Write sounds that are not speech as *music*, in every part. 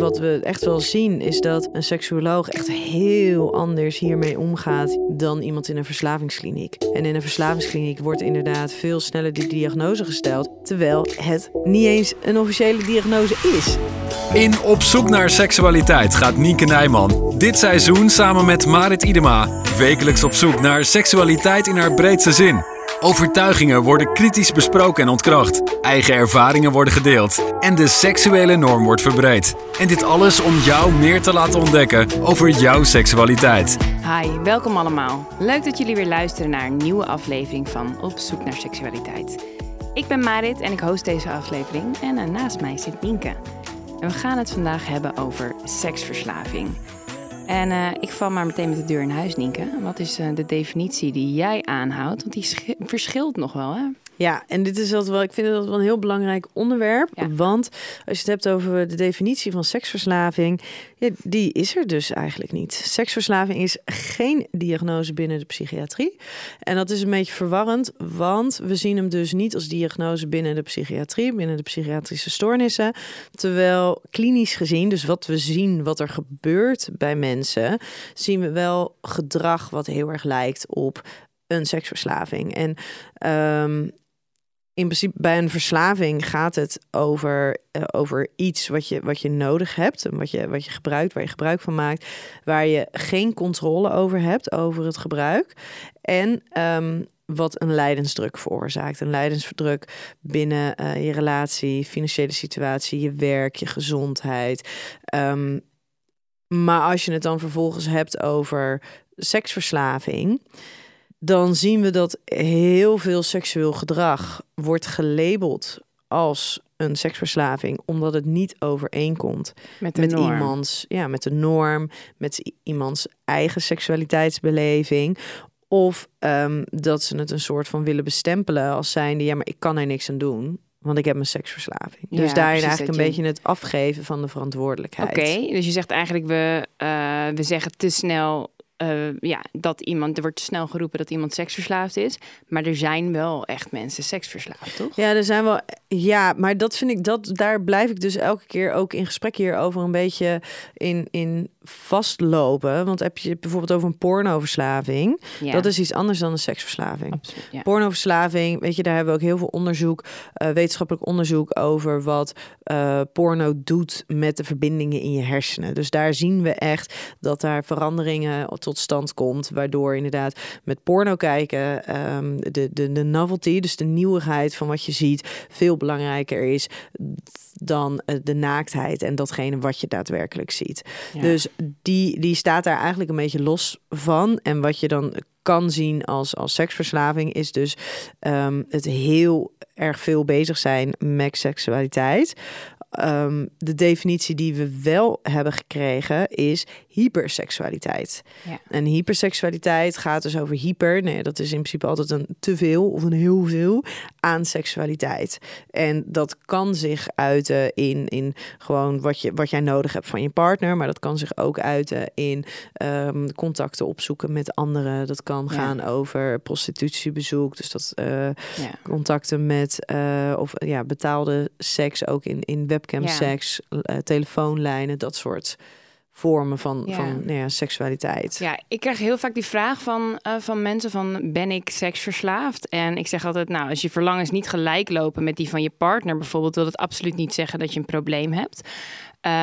Wat we echt wel zien is dat een seksuoloog echt heel anders hiermee omgaat dan iemand in een verslavingskliniek. En in een verslavingskliniek wordt inderdaad veel sneller die diagnose gesteld, terwijl het niet eens een officiële diagnose is. In Op zoek naar seksualiteit gaat Nienke Nijman dit seizoen samen met Marit Idema wekelijks op zoek naar seksualiteit in haar breedste zin. Overtuigingen worden kritisch besproken en ontkracht. Eigen ervaringen worden gedeeld. En de seksuele norm wordt verbreed. En dit alles om jou meer te laten ontdekken over jouw seksualiteit. Hi, welkom allemaal. Leuk dat jullie weer luisteren naar een nieuwe aflevering van Op zoek naar seksualiteit. Ik ben Marit en ik host deze aflevering en eh, naast mij zit Nienke. En we gaan het vandaag hebben over seksverslaving. En uh, ik val maar meteen met de deur in huis, Nienke. Wat is uh, de definitie die jij aanhoudt? Want die verschilt nog wel, hè? Ja, en dit is altijd wel, ik vind dat wel een heel belangrijk onderwerp. Want als je het hebt over de definitie van seksverslaving, ja, die is er dus eigenlijk niet. Seksverslaving is geen diagnose binnen de psychiatrie. En dat is een beetje verwarrend, want we zien hem dus niet als diagnose binnen de psychiatrie, binnen de psychiatrische stoornissen. Terwijl klinisch gezien, dus wat we zien, wat er gebeurt bij mensen, zien we wel gedrag wat heel erg lijkt op een seksverslaving. En um, in principe bij een verslaving gaat het over, uh, over iets wat je, wat je nodig hebt. Wat je, wat je gebruikt, waar je gebruik van maakt. Waar je geen controle over hebt, over het gebruik. En um, wat een lijdensdruk veroorzaakt. Een lijdensdruk binnen uh, je relatie, financiële situatie, je werk, je gezondheid. Um, maar als je het dan vervolgens hebt over seksverslaving dan zien we dat heel veel seksueel gedrag wordt gelabeld als een seksverslaving, omdat het niet overeenkomt met, met iemands, ja, met de norm, met iemands eigen seksualiteitsbeleving. Of um, dat ze het een soort van willen bestempelen als zijnde, ja, maar ik kan er niks aan doen. Want ik heb een seksverslaving. Dus ja, daarin eigenlijk een beetje het afgeven van de verantwoordelijkheid. Oké, dus je zegt eigenlijk we, uh, we zeggen te snel uh, ja, dat iemand, er wordt snel geroepen dat iemand seksverslaafd is. Maar er zijn wel echt mensen seksverslaafd, toch? Ja, er zijn wel. Ja, maar dat vind ik, dat, daar blijf ik dus elke keer ook in gesprek hierover een beetje in, in vastlopen. Want heb je bijvoorbeeld over een pornoverslaving. Ja. Dat is iets anders dan een seksverslaving. Absoluut, ja. Pornoverslaving, weet je, daar hebben we ook heel veel onderzoek, uh, wetenschappelijk onderzoek over wat uh, porno doet met de verbindingen in je hersenen. Dus daar zien we echt dat daar veranderingen tot stand komt, waardoor inderdaad met porno kijken um, de, de, de novelty, dus de nieuwigheid van wat je ziet, veel belangrijker is dan eh, de naaktheid en datgene wat je daadwerkelijk ziet. Ja. Dus die, die staat daar eigenlijk een beetje los van. En wat je dan kan zien als, als seksverslaving is dus um, het heel erg veel bezig zijn met seksualiteit. Um, de definitie die we wel hebben gekregen is hyperseksualiteit. Ja. En hyperseksualiteit gaat dus over hyper. Nee, dat is in principe altijd een te veel of een heel veel aan seksualiteit. En dat kan zich uiten in, in gewoon wat, je, wat jij nodig hebt van je partner. Maar dat kan zich ook uiten in um, contacten opzoeken met anderen. Dat kan ja. gaan over prostitutiebezoek. Dus dat uh, ja. contacten met uh, of ja, betaalde seks ook in, in webcam-seks, uh, telefoonlijnen, dat soort vormen van, ja. van nou ja, seksualiteit. Ja, ik krijg heel vaak die vraag van, uh, van mensen van ben ik seksverslaafd? En ik zeg altijd, nou, als je verlangens niet gelijk lopen met die van je partner bijvoorbeeld, wil dat absoluut niet zeggen dat je een probleem hebt.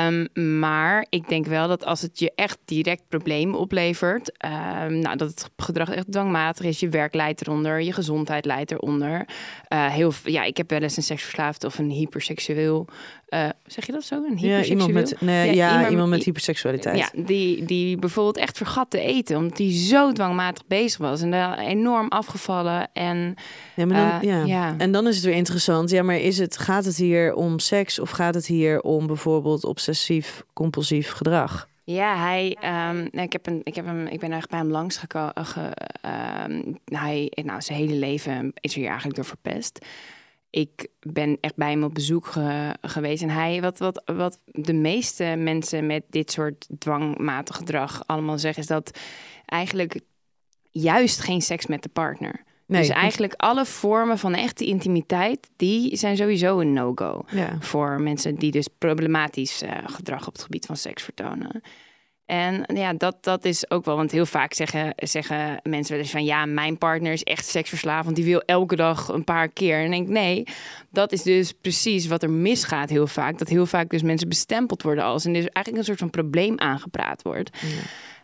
Um, maar ik denk wel dat als het je echt direct problemen oplevert, um, nou, dat het gedrag echt dwangmatig is, je werk leidt eronder, je gezondheid leidt eronder. Uh, heel, ja, ik heb wel eens een seksverslaafd of een hyperseksueel uh, zeg je dat zo? Een ja, iemand met, nee, ja, ja, iemand, iemand met hyperseksualiteit. Ja, die, die bijvoorbeeld echt vergat te eten, omdat hij zo dwangmatig bezig was en daar enorm afgevallen. En, ja, maar dan, uh, ja. ja. en dan is het weer interessant. Ja, maar is het, gaat het hier om seks of gaat het hier om bijvoorbeeld obsessief compulsief gedrag? Ja, hij, um, ik, heb een, ik, heb hem, ik ben eigenlijk bij hem langs gekomen. Um, hij, nou, zijn hele leven is er hier eigenlijk door verpest. Ik ben echt bij hem op bezoek geweest. En hij, wat, wat, wat de meeste mensen met dit soort dwangmatig gedrag allemaal zeggen, is dat eigenlijk juist geen seks met de partner. Nee, dus eigenlijk alle vormen van echte intimiteit, die zijn sowieso een no-go. Voor mensen die dus problematisch uh, gedrag op het gebied van seks vertonen. En ja, dat, dat is ook wel, want heel vaak zeggen, zeggen mensen wel eens van ja, mijn partner is echt seksverslaafd, want die wil elke dag een paar keer. En ik denk nee, dat is dus precies wat er misgaat heel vaak. Dat heel vaak dus mensen bestempeld worden als en dus eigenlijk een soort van probleem aangepraat wordt.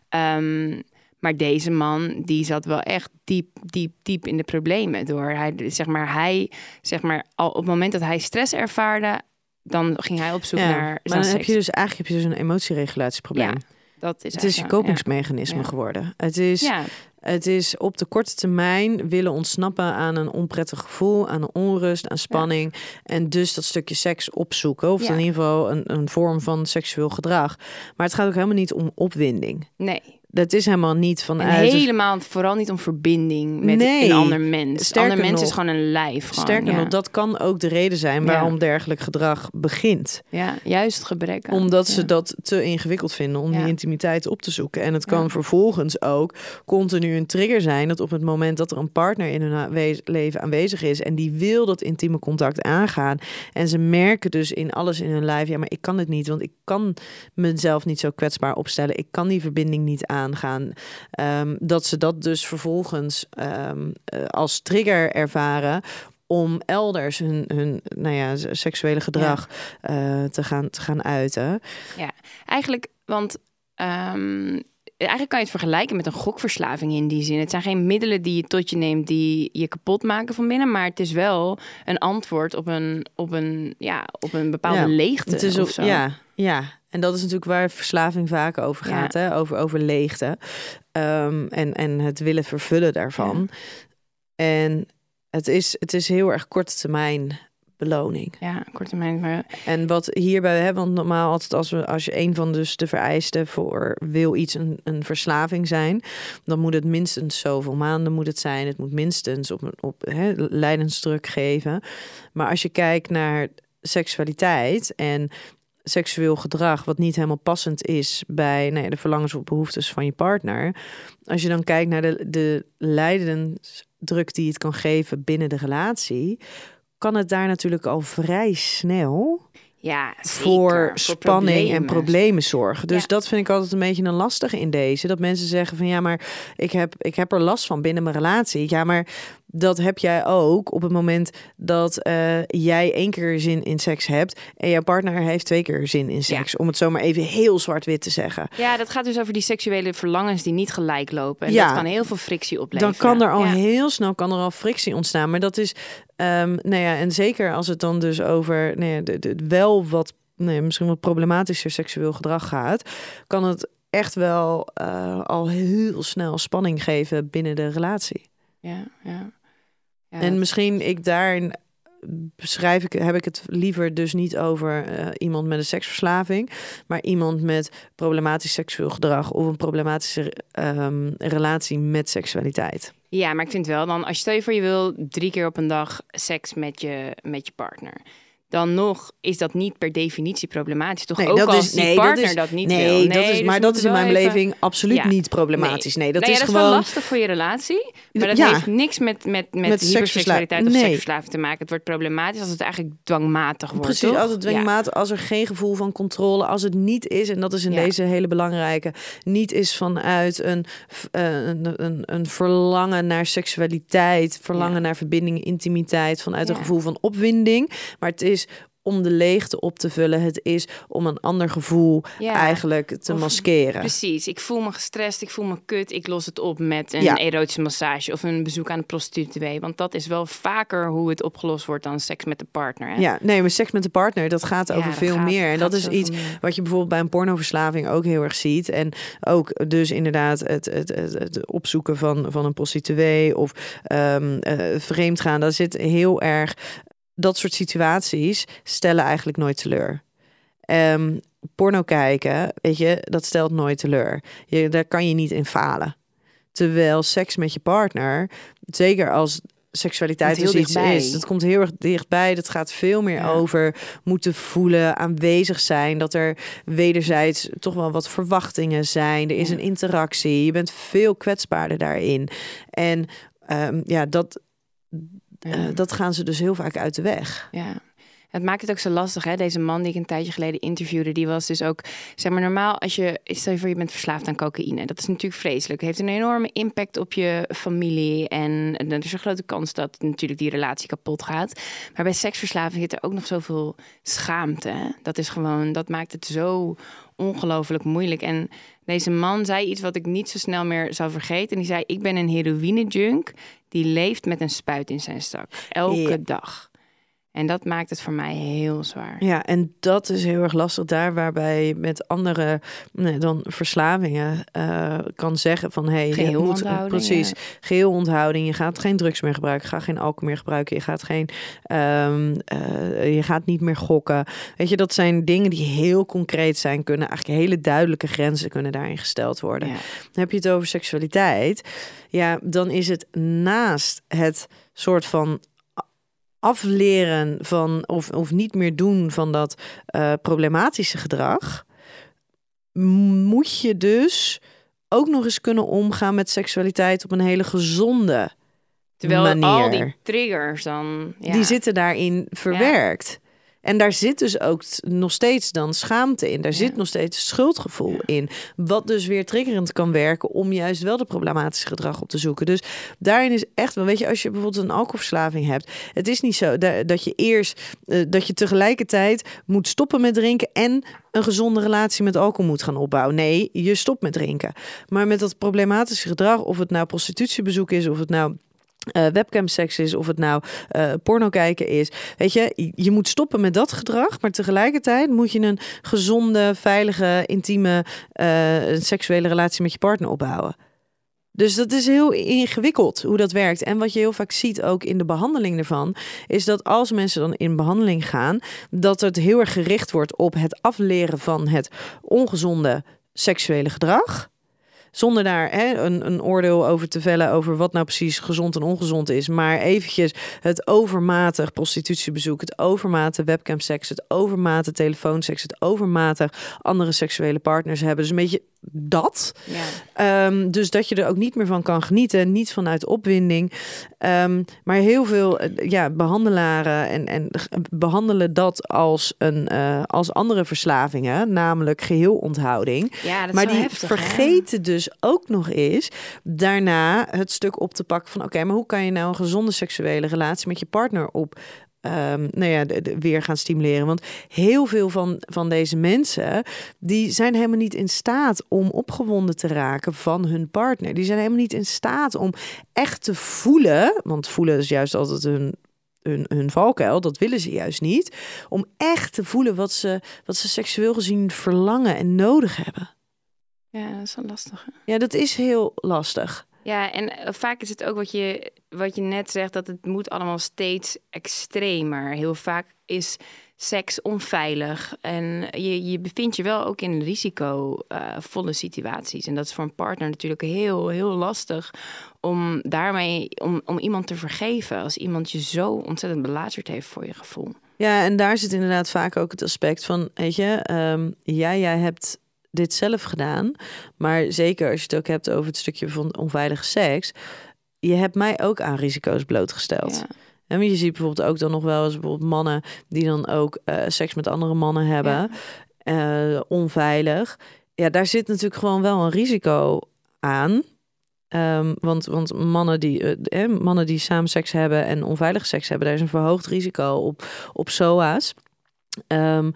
Ehm, maar deze man, die zat wel echt diep, diep, diep in de problemen door. Hij, zeg maar, hij, zeg maar, al op het moment dat hij stress ervaarde, dan ging hij op zoek naar. Maar dan heb je dus eigenlijk heb je dus een emotieregulatieprobleem. Ja, dat is het is je kopingsmechanisme geworden. Het is, ja. het is op de korte termijn willen ontsnappen aan een onprettig gevoel, aan een onrust, aan spanning. En dus dat stukje seks opzoeken. Of in ieder geval een, een vorm van seksueel gedrag. Maar het gaat ook helemaal niet om opwinding. Nee dat is helemaal niet vanuit... En helemaal, vooral niet om verbinding met een ander mens. Een ander mens is gewoon een lijf. Gewoon, sterker nog, dat kan ook de reden zijn waarom dergelijk gedrag begint. Ja, juist gebrek Omdat ze dat te ingewikkeld vinden om die intimiteit op te zoeken. En het kan vervolgens ook continu een trigger zijn... dat op het moment dat er een partner in hun leven aanwezig is... en die wil dat intieme contact aangaan... en ze merken dus in alles in hun lijf... ja, maar ik kan het niet, want ik kan mezelf niet zo kwetsbaar opstellen. Ik kan die verbinding niet aan gaan. Ehm, dat ze dat dus vervolgens um, als trigger ervaren om elders hun, hun nou ja, seksuele gedrag uh, te, gaan, te gaan uiten. Ja, eigenlijk, want um, eigenlijk kan je het vergelijken met een gokverslaving in die zin. Het zijn geen middelen die je tot je neemt die je kapot maken van binnen, maar het is wel een antwoord op een, op een, ja, op een bepaalde ja, leegte. Het is of zo. Ja, ja, en dat is natuurlijk waar verslaving vaak over gaat, hè? Over, over leegte. Um, en, en het willen vervullen daarvan. En het is, het is heel erg korte termijn beloning. Ja, korte termijn. Maar... En wat hierbij hebben, want normaal altijd als, we, als je een van dus de vereisten voor wil iets een, een verslaving zijn, dan moet het minstens zoveel maanden moet het zijn. Het moet minstens op, op hè, leidensdruk geven. Maar als je kijkt naar seksualiteit en seksueel gedrag wat niet helemaal passend is bij nou ja, de verlangens of behoeftes van je partner. Als je dan kijkt naar de, de lijdensdruk die het kan geven binnen de relatie, kan het daar natuurlijk al vrij snel ja, voor spanning en problemen zorgen. Dus dat vind ik altijd een beetje een lastige in deze. Dat mensen zeggen van ja, maar ik heb, ik heb er last van binnen mijn relatie. Ja, maar dat heb jij ook op het moment dat uh, jij één keer zin in seks hebt en jouw partner heeft twee keer zin in seks. Om het zomaar even heel zwart-wit te zeggen. Ja, dat gaat dus over die seksuele verlangens die niet gelijk lopen. En ja, dat kan heel veel frictie opleveren. Dan kan er al heel snel kan er al frictie ontstaan. Maar dat is, um, nou ja, en zeker als het dan dus over nou ja, de, de, wel wat nee, misschien wat problematischer seksueel gedrag gaat, kan het echt wel uh, al heel snel spanning geven binnen de relatie. Ja, ja en misschien ik daarin beschrijf ik, heb ik het liever dus niet over uh, iemand met een seksverslaving, maar iemand met problematisch seksueel gedrag of een problematische um, relatie met seksualiteit. Ja, maar ik vind wel dan, als je stel je voor je wil drie keer op een dag seks met je, met je partner dan nog is dat niet per definitie problematisch. Toch ook als is, die partner dat, is, dat niet nee, wil. Nee, dat is, dus maar dat is in mijn beleving absoluut niet problematisch. Nee, dat, nou is ja, dat gewoon... is wel lastig voor je relatie. Maar dat heeft niks met, met, met, met hyperseksualiteit of seksverslaving te maken. Het wordt problematisch als het eigenlijk dwangmatig wordt, Precies, als het dwangmatig, als er geen gevoel van controle, als het niet is, en dat is in deze hele belangrijke, niet is vanuit een, uh, een, een, een, verlangen naar seksualiteit, verlangen naar verbinding, intimiteit, vanuit een gevoel van opwinding. Maar het is is om de leegte op te vullen. Het is om een ander gevoel eigenlijk te maskeren. Precies. Ik voel me gestrest, ik voel me kut. Ik los het op met een erotische massage of een bezoek aan de prostituee. Want dat is wel vaker hoe het opgelost wordt dan seks met de partner. Hè? Ja, nee, maar seks met de partner, dat gaat over veel meer. En dat is iets wat je bijvoorbeeld bij een pornoverslaving ook heel erg ziet. En ook dus inderdaad het, het, het, opzoeken van, van een prostituee of um, uh, vreemd gaan. Daar zit heel erg dat soort situaties stellen eigenlijk nooit teleur. Um, porno kijken, weet je, dat stelt nooit teleur. Je, daar kan je niet in falen. Terwijl seks met je partner, zeker als seksualiteit dus iets is. Dat komt heel erg dichtbij. Dat gaat veel meer over moeten voelen, aanwezig zijn. Dat er wederzijds toch wel wat verwachtingen zijn. Er is een interactie. Je bent veel kwetsbaarder daarin. En um, ja, dat, uh, dat gaan ze dus heel vaak uit de weg. Ja. Het maakt het ook zo lastig, hè? Deze man die ik een tijdje geleden interviewde, die was dus ook, zeg maar, normaal als je, stel je voor je bent verslaafd aan cocaïne. Dat is natuurlijk vreselijk. Het heeft een enorme impact op je familie en er is een grote kans dat natuurlijk die relatie kapot gaat. Maar bij seksverslaving zit er ook nog zoveel schaamte. Hè? Dat is gewoon, dat maakt het zo ongelooflijk moeilijk. En deze man zei iets wat ik niet zo snel meer zou vergeten. En die zei: Ik ben een heroïne-junk die leeft met een spuit in zijn stak. Elke dag. En dat maakt het voor mij heel zwaar. Ja, en dat is heel erg lastig daar, waarbij met andere nee, dan verslavingen uh, kan zeggen van hey, geheel moet, onthouding, precies, geheel onthouding. Je gaat geen drugs meer gebruiken, ga geen alcohol meer gebruiken, je gaat geen, um, uh, je gaat niet meer gokken. Weet je, dat zijn dingen die heel concreet zijn, kunnen eigenlijk hele duidelijke grenzen kunnen daarin gesteld worden. Dan heb je het over seksualiteit, ja, dan is het naast het soort van afleren van of, of niet meer doen van dat uh, problematische gedrag, moet je dus ook nog eens kunnen omgaan met seksualiteit op een hele gezonde Terwijl manier. al die triggers dan. Ja. Die zitten daarin verwerkt. En daar zit dus ook nog steeds dan schaamte in. Daar zit nog steeds schuldgevoel in. Wat dus weer triggerend kan werken om juist wel de problematische gedrag op te zoeken. Dus daarin is echt wel, weet je, als je bijvoorbeeld een alcoholverslaving hebt. Het is niet zo dat je eerst, uh, dat je tegelijkertijd moet stoppen met drinken en een gezonde relatie met alcohol moet gaan opbouwen. Nee, je stopt met drinken. Maar met dat problematische gedrag, of het nou prostitutiebezoek is, of het nou uh, webcamseks is, of het nou uh, porno kijken is. Weet je, je moet stoppen met dat gedrag, maar tegelijkertijd moet je een gezonde, veilige, intieme uh, seksuele relatie met je partner opbouwen. Dus dat is heel ingewikkeld hoe dat werkt. En wat je heel vaak ziet ook in de behandeling ervan, is dat als mensen dan in behandeling gaan, dat het heel erg gericht wordt op het afleren van het ongezonde seksuele gedrag. Zonder daar hè, een, een oordeel over te vellen over wat nou precies gezond en ongezond is. Maar eventjes het overmatig prostitutiebezoek, het overmatig webcamseks, het overmatig telefoonseks, het overmatig andere seksuele partners hebben. Dus een beetje dat. Ja. Um, dus dat je er ook niet meer van kan genieten, niet vanuit opwinding. Um, maar heel veel uh, ja, behandelaren en, en behandelen dat als, een, uh, als andere verslavingen, namelijk geheel onthouding. Ja, maar die heftig, vergeten dus ook nog eens daarna het stuk op te pakken van oké, maar hoe kan je nou een gezonde seksuele relatie met je partner op um, nou ja, de, weer gaan stimuleren. Want heel veel van, van deze mensen, die zijn helemaal niet in staat om opgewonden te raken van hun partner. Die zijn helemaal niet in staat om echt te voelen, want voelen is juist altijd hun hun, hun valkuil, dat willen ze juist niet. Om echt te voelen wat ze, wat ze seksueel gezien verlangen en nodig hebben. Ja, dat is wel lastig. Ja, dat is heel lastig. Ja, en eh, vaak is het ook wat je, wat je net zegt, dat het moet allemaal steeds extremer. Heel vaak is seks onveilig en je, je bevindt je wel ook in risicovolle uh, situaties. En dat is voor een partner natuurlijk heel, heel lastig om daarmee, om, om iemand te vergeven als iemand je zo ontzettend belazerd heeft voor je gevoel. Ja, en daar zit inderdaad vaak ook het aspect van, weet je, um, ja, jij hebt dit zelf gedaan. Maar zeker als je het ook hebt over het stukje van onveilige seks. Je hebt mij ook aan risico's blootgesteld. En je ziet bijvoorbeeld ook dan nog wel eens bijvoorbeeld mannen die dan ook uh, seks met andere mannen hebben. Ja. Uh, onveilig. Ja, daar zit natuurlijk gewoon wel een risico aan. Um, want, want mannen die, uh, mannen die samen seks hebben en onveilig seks hebben, daar is een verhoogd risico op, op SOA's. Um,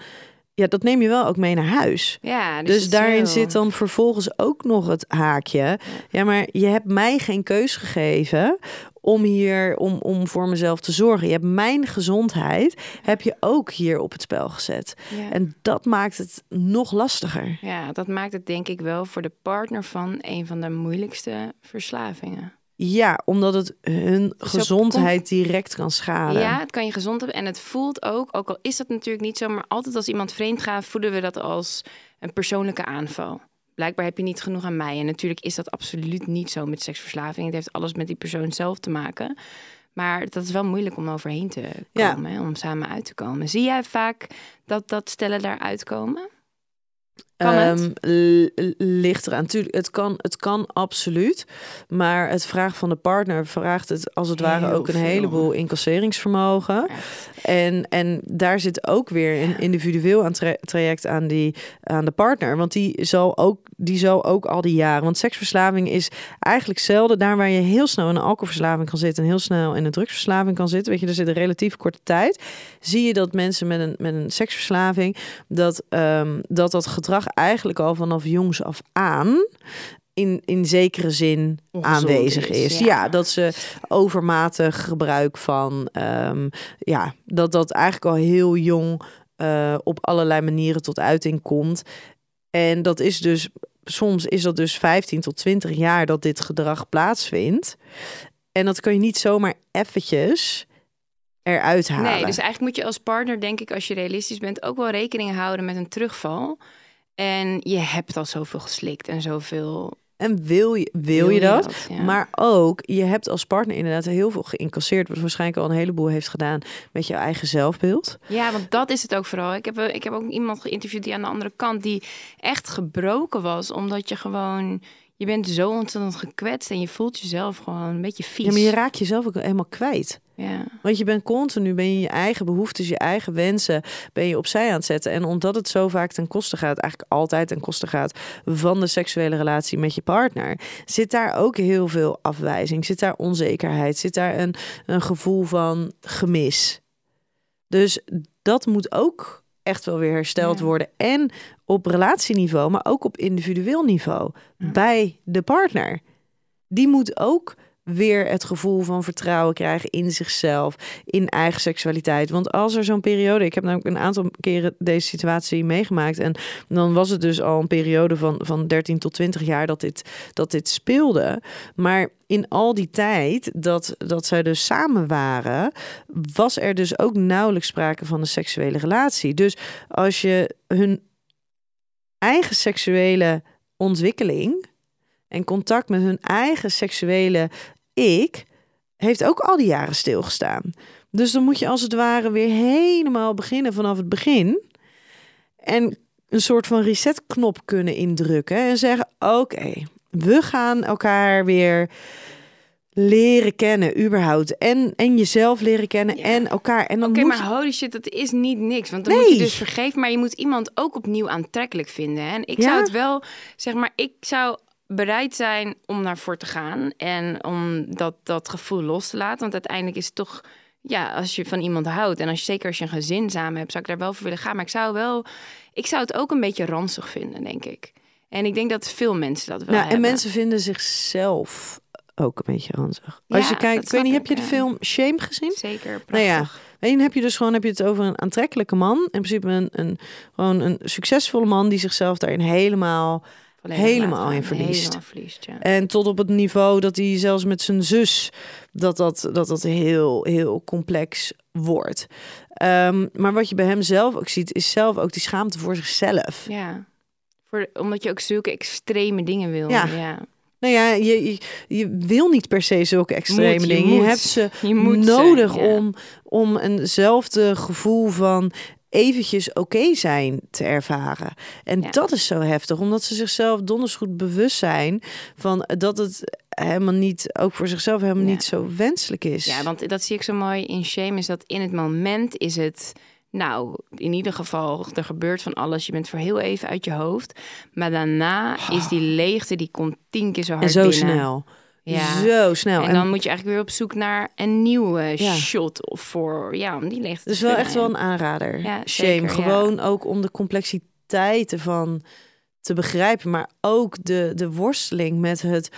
ja, dat neem je wel ook mee naar huis. Ja, dus, dus daarin zit dan vervolgens ook nog het haakje. Ja. maar je hebt mij geen keus gegeven om hier om, om voor mezelf te zorgen. Je hebt mijn gezondheid heb je ook hier op het spel gezet. Ja. En dat maakt het nog lastiger. Ja, dat maakt het denk ik wel voor de partner van een van de moeilijkste verslavingen. Ja, omdat het hun gezondheid direct kan schaden. Ja, het kan je gezond hebben. En het voelt ook, ook al is dat natuurlijk niet zo, maar altijd als iemand vreemd gaat, voelen we dat als een persoonlijke aanval. Blijkbaar heb je niet genoeg aan mij. En natuurlijk is dat absoluut niet zo met seksverslaving. Het heeft alles met die persoon zelf te maken. Maar dat is wel moeilijk om overheen te komen, ja. om samen uit te komen. Zie jij vaak dat, dat stellen daaruit komen? Kan um, ligt eraan. Tuurlijk, het kan, het kan absoluut. Maar het vraag van de partner vraagt het als het ware ook een heleboel incasseringsvermogen. En, en daar zit ook weer een individueel aan traject aan, die, aan de partner. Want die zal, ook, die zal ook al die jaren. Want seksverslaving is eigenlijk zelden daar waar je heel snel in een alcoholverslaving kan zitten en heel snel in een drugsverslaving kan zitten. Weet je, er zit een relatief korte tijd. Zie je dat mensen met een, met een seksverslaving dat, um, dat dat gedrag eigenlijk al vanaf jongs af aan in, in zekere zin aanwezig is. Ja. dat ze overmatig gebruik van, um, ja, dat dat eigenlijk al heel jong uh, op allerlei manieren tot uiting komt. En dat is dus, soms is dat dus 15 tot 20 jaar dat dit gedrag plaatsvindt. En dat kan je niet zomaar eventjes eruit halen. Nee, dus eigenlijk moet je als partner, denk ik, als je realistisch bent, ook wel rekening houden met een terugval. En je hebt al zoveel geslikt en zoveel. En wil je, wil, je dat? Maar ook, je hebt als partner inderdaad heel veel geïncasseerd. Wat waarschijnlijk al een heleboel heeft gedaan met je eigen zelfbeeld. Ja, want dat is het ook vooral. Ik heb, eh, ik heb ook iemand geïnterviewd die aan de andere kant... die echt gebroken was, omdat je gewoon je bent zo ontzettend gekwetst en je voelt jezelf gewoon een beetje vies. Ja, maar je raakt jezelf ook helemaal kwijt. Ja. Want je bent continu, ben je je eigen behoeftes, je eigen wensen, ben je opzij aan het zetten. En omdat het zo vaak ten koste gaat, eigenlijk altijd ten koste gaat van de seksuele relatie met je partner, zit daar ook heel veel afwijzing, zit daar onzekerheid, zit daar een, een gevoel van gemis. Dus dat moet ook echt wel weer hersteld worden. En op relatieniveau, maar ook op individueel niveau bij de partner. Die moet ook weer het gevoel van vertrouwen krijgen in zichzelf, in eigen seksualiteit. Want als er zo'n periode, ik heb namelijk een aantal keren deze situatie meegemaakt en dan was het dus al een periode van, van 13 tot 20 jaar dat dit, dat dit speelde. Maar in al die tijd dat, dat zij dus samen waren, was er dus ook nauwelijks sprake van een seksuele relatie. Dus als je hun eigen seksuele ontwikkeling en contact met hun eigen seksuele ik heeft ook al die jaren stilgestaan. Dus dan moet je als het ware weer helemaal beginnen vanaf het begin. En een soort van resetknop kunnen indrukken. En zeggen: Oké, we gaan elkaar weer leren kennen, überhaupt. En, en jezelf leren kennen en elkaar. En dan Oké, moet maar holy shit, dat is niet niks. Want dan moet je dus vergeven, maar je moet iemand ook opnieuw aantrekkelijk vinden. En ik zou het wel, zeg maar, ik zou bereid zijn om daarvoor te gaan en om dat, dat gevoel los te laten. Want uiteindelijk is het toch, ja, als je van iemand houdt en als je zeker als je een gezin samen hebt, zou ik daar wel voor willen gaan. Maar ik zou wel, ik zou het ook een beetje ranzig vinden, denk ik. En ik denk dat veel mensen dat wel. Ja, en mensen vinden zichzelf ook een beetje ranzig. Als je kijkt, ik weet niet, heb je de film Shame gezien? Zeker, prachtig. Nou ja, en heb je dus gewoon heb je het over een aantrekkelijke man. In principe een, een, gewoon een succesvolle man die zichzelf daarin helemaal helemaal in verliest. ja. En tot op het niveau dat hij zelfs met zijn zus dat dat, dat, dat heel, heel complex wordt. Um, maar wat je bij hem zelf ook ziet, is zelf ook die schaamte voor zichzelf. Ja, voor, omdat je ook zulke extreme dingen wil. Ja. ja. Nou ja, je, je, je, wil niet per se zulke extreme dingen. Je, hebt ze nodig om, om eenzelfde gevoel van eventjes oké zijn te ervaren. En dat is zo heftig, omdat ze zichzelf donders goed bewust zijn van dat het helemaal niet, ook voor zichzelf helemaal niet zo wenselijk is. Ja, want dat zie ik zo mooi in Shame, is dat in het moment is het... Nou, in ieder geval, er gebeurt van alles. Je bent voor heel even uit je hoofd. Maar daarna is die leegte, die komt tien keer zo hard En zo binnen. snel. Ja. Zo snel. En dan moet je eigenlijk weer op zoek naar een nieuwe shot of voor ja, om die leegte. Dus wel echt wel een aanrader. Ja, Shame. Gewoon ook om de complexiteiten van te begrijpen, maar ook de, de worsteling met het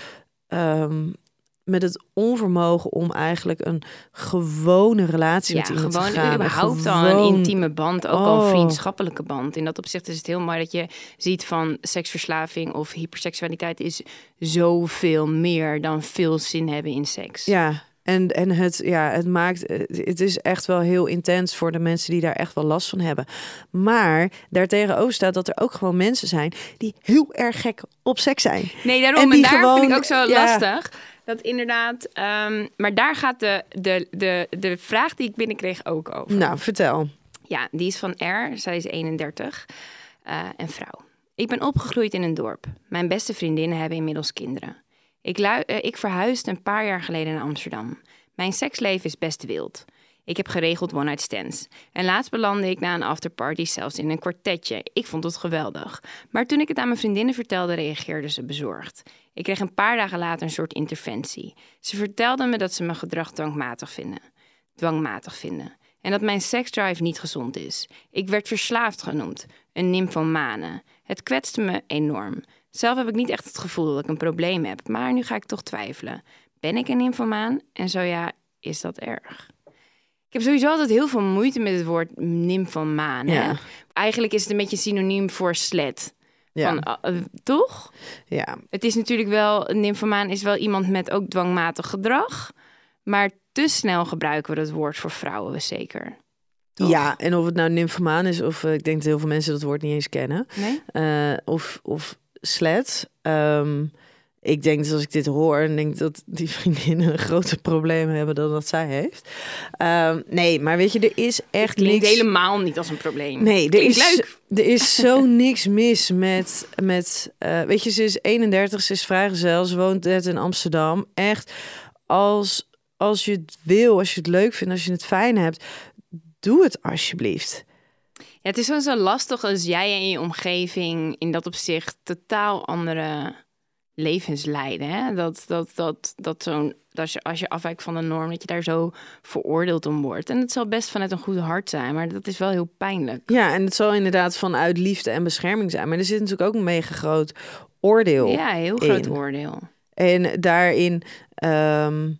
um, met het onvermogen om eigenlijk een gewone relatie Ja, met iemand gewoon te gaan. überhaupt al een intieme band, ook al Oh. een vriendschappelijke band. In dat opzicht is het heel mooi dat je ziet van seksverslaving of hyperseksualiteit is zoveel meer dan veel zin hebben in seks. Ja, en, en het, ja, het maakt, het is echt wel heel intens voor de mensen die daar echt wel last van hebben. Maar daartegenover staat dat er ook gewoon mensen zijn die heel erg gek op seks zijn. Nee, daarom. En daar gewoon- vind ik ook zo ja. lastig. Dat inderdaad, ehm, maar daar gaat de, de, de, de vraag die ik binnenkreeg ook over. Nou, vertel. Ja, die is van R. Zij is 31 eh, en vrouw. Ik ben opgegroeid in een dorp. Mijn beste vriendinnen hebben inmiddels kinderen. Ik, eh, ik verhuisde een paar jaar geleden naar Amsterdam. Mijn seksleven is best wild. Ik heb geregeld one-night stands. En laatst belandde ik na een afterparty zelfs in een kwartetje. Ik vond het geweldig. Maar toen ik het aan mijn vriendinnen vertelde, reageerden ze bezorgd. Ik kreeg een paar dagen later een soort interventie. Ze vertelden me dat ze mijn gedrag dwangmatig vinden. Dwangmatig vinden. En dat mijn seksdrive niet gezond is. Ik werd verslaafd genoemd. Een nymphomane. Het kwetste me enorm. Zelf heb ik niet echt het gevoel dat ik een probleem heb. Maar nu ga ik toch twijfelen. Ben ik een nymphomaan? En zo ja, is dat erg? Ik heb sowieso altijd heel veel moeite met het woord nymphomaan. hè? Ja. Eigenlijk is het een beetje synoniem voor slet. Ja, Van, eh, eh, toch? ja. Het is natuurlijk wel, een nymphomaan is wel iemand met ook dwangmatig gedrag. Maar te snel gebruiken we dat woord voor vrouwen, zeker. Toch? ja, en of het nou nymphomaan is of eh, ik denk dat heel veel mensen dat woord niet eens kennen. Nee? Of, of slet. Ehm, ik denk dat als ik dit hoor, en denk dat die vriendinnen een groter probleem hebben dan dat zij heeft. Ehm, nee, maar weet je, er is echt niks. helemaal niet als een probleem. Nee, er is, leuk. er is zo *laughs* niks mis met, met eh, weet je, ze is 31, ze is vrijgezel, ze woont net in Amsterdam. Echt, als, als je het wil, als je het leuk vindt, als je het fijn hebt, doe het alsjeblieft. Ja, het is wel zo lastig als jij en je omgeving in dat opzicht totaal andere levens leiden. Hè? Dat, dat, dat, dat zo'n, dat je, als je afwijkt van de norm, dat je daar zo veroordeeld om wordt. En het zal best vanuit een goed hart zijn, maar dat is wel heel pijnlijk. Ja, en het zal inderdaad vanuit liefde en bescherming zijn. Maar er zit natuurlijk ook een mega groot oordeel. Ja, heel groot in. oordeel. En daarin ehm,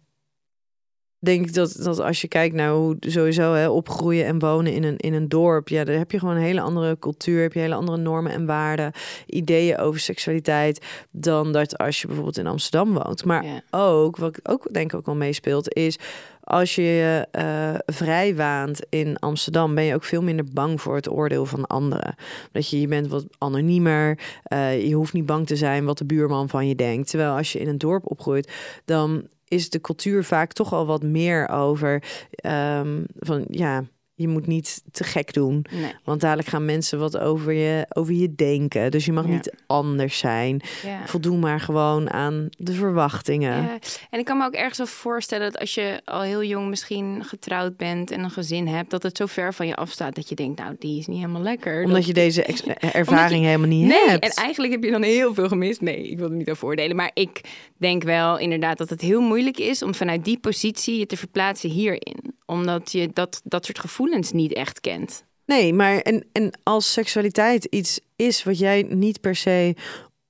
denk ik dat, dat als je kijkt naar hoe sowieso hè, opgroeien en wonen in een, in een dorp, ja, daar heb je gewoon een hele andere cultuur, heb je hele andere normen en waarden, ideeën over seksualiteit, dan dat als je bijvoorbeeld in Amsterdam woont. Maar Ja. ook, wat ik ook denk ik ook wel meespeelt, is als je je eh, vrij waant in Amsterdam, ben je ook veel minder bang voor het oordeel van anderen. Dat je, je bent wat anoniemer, eh, je hoeft niet bang te zijn wat de buurman van je denkt. Terwijl als je in een dorp opgroeit, dan is de cultuur vaak toch al wat meer over ehm, van ja, je moet niet te gek doen. Nee. Want dadelijk gaan mensen wat over je, over je denken. Dus je mag Ja. niet anders zijn. Ja. Voldoe maar gewoon aan de verwachtingen. Ja, en ik kan me ook ergens wel voorstellen dat als je al heel jong misschien getrouwd bent en een gezin hebt, dat het zo ver van je afstaat dat je denkt, nou, die is niet helemaal lekker. Omdat Dat- je deze *laughs* ex- ervaring helemaal niet Nee, hebt. en eigenlijk heb je dan heel veel gemist. Nee, ik wil er niet over oordelen. Maar ik denk wel inderdaad dat het heel moeilijk is om vanuit die positie je te verplaatsen hierin. Omdat je dat, dat soort gevoelens niet echt kent. Nee, maar en, en als seksualiteit iets is wat jij niet per se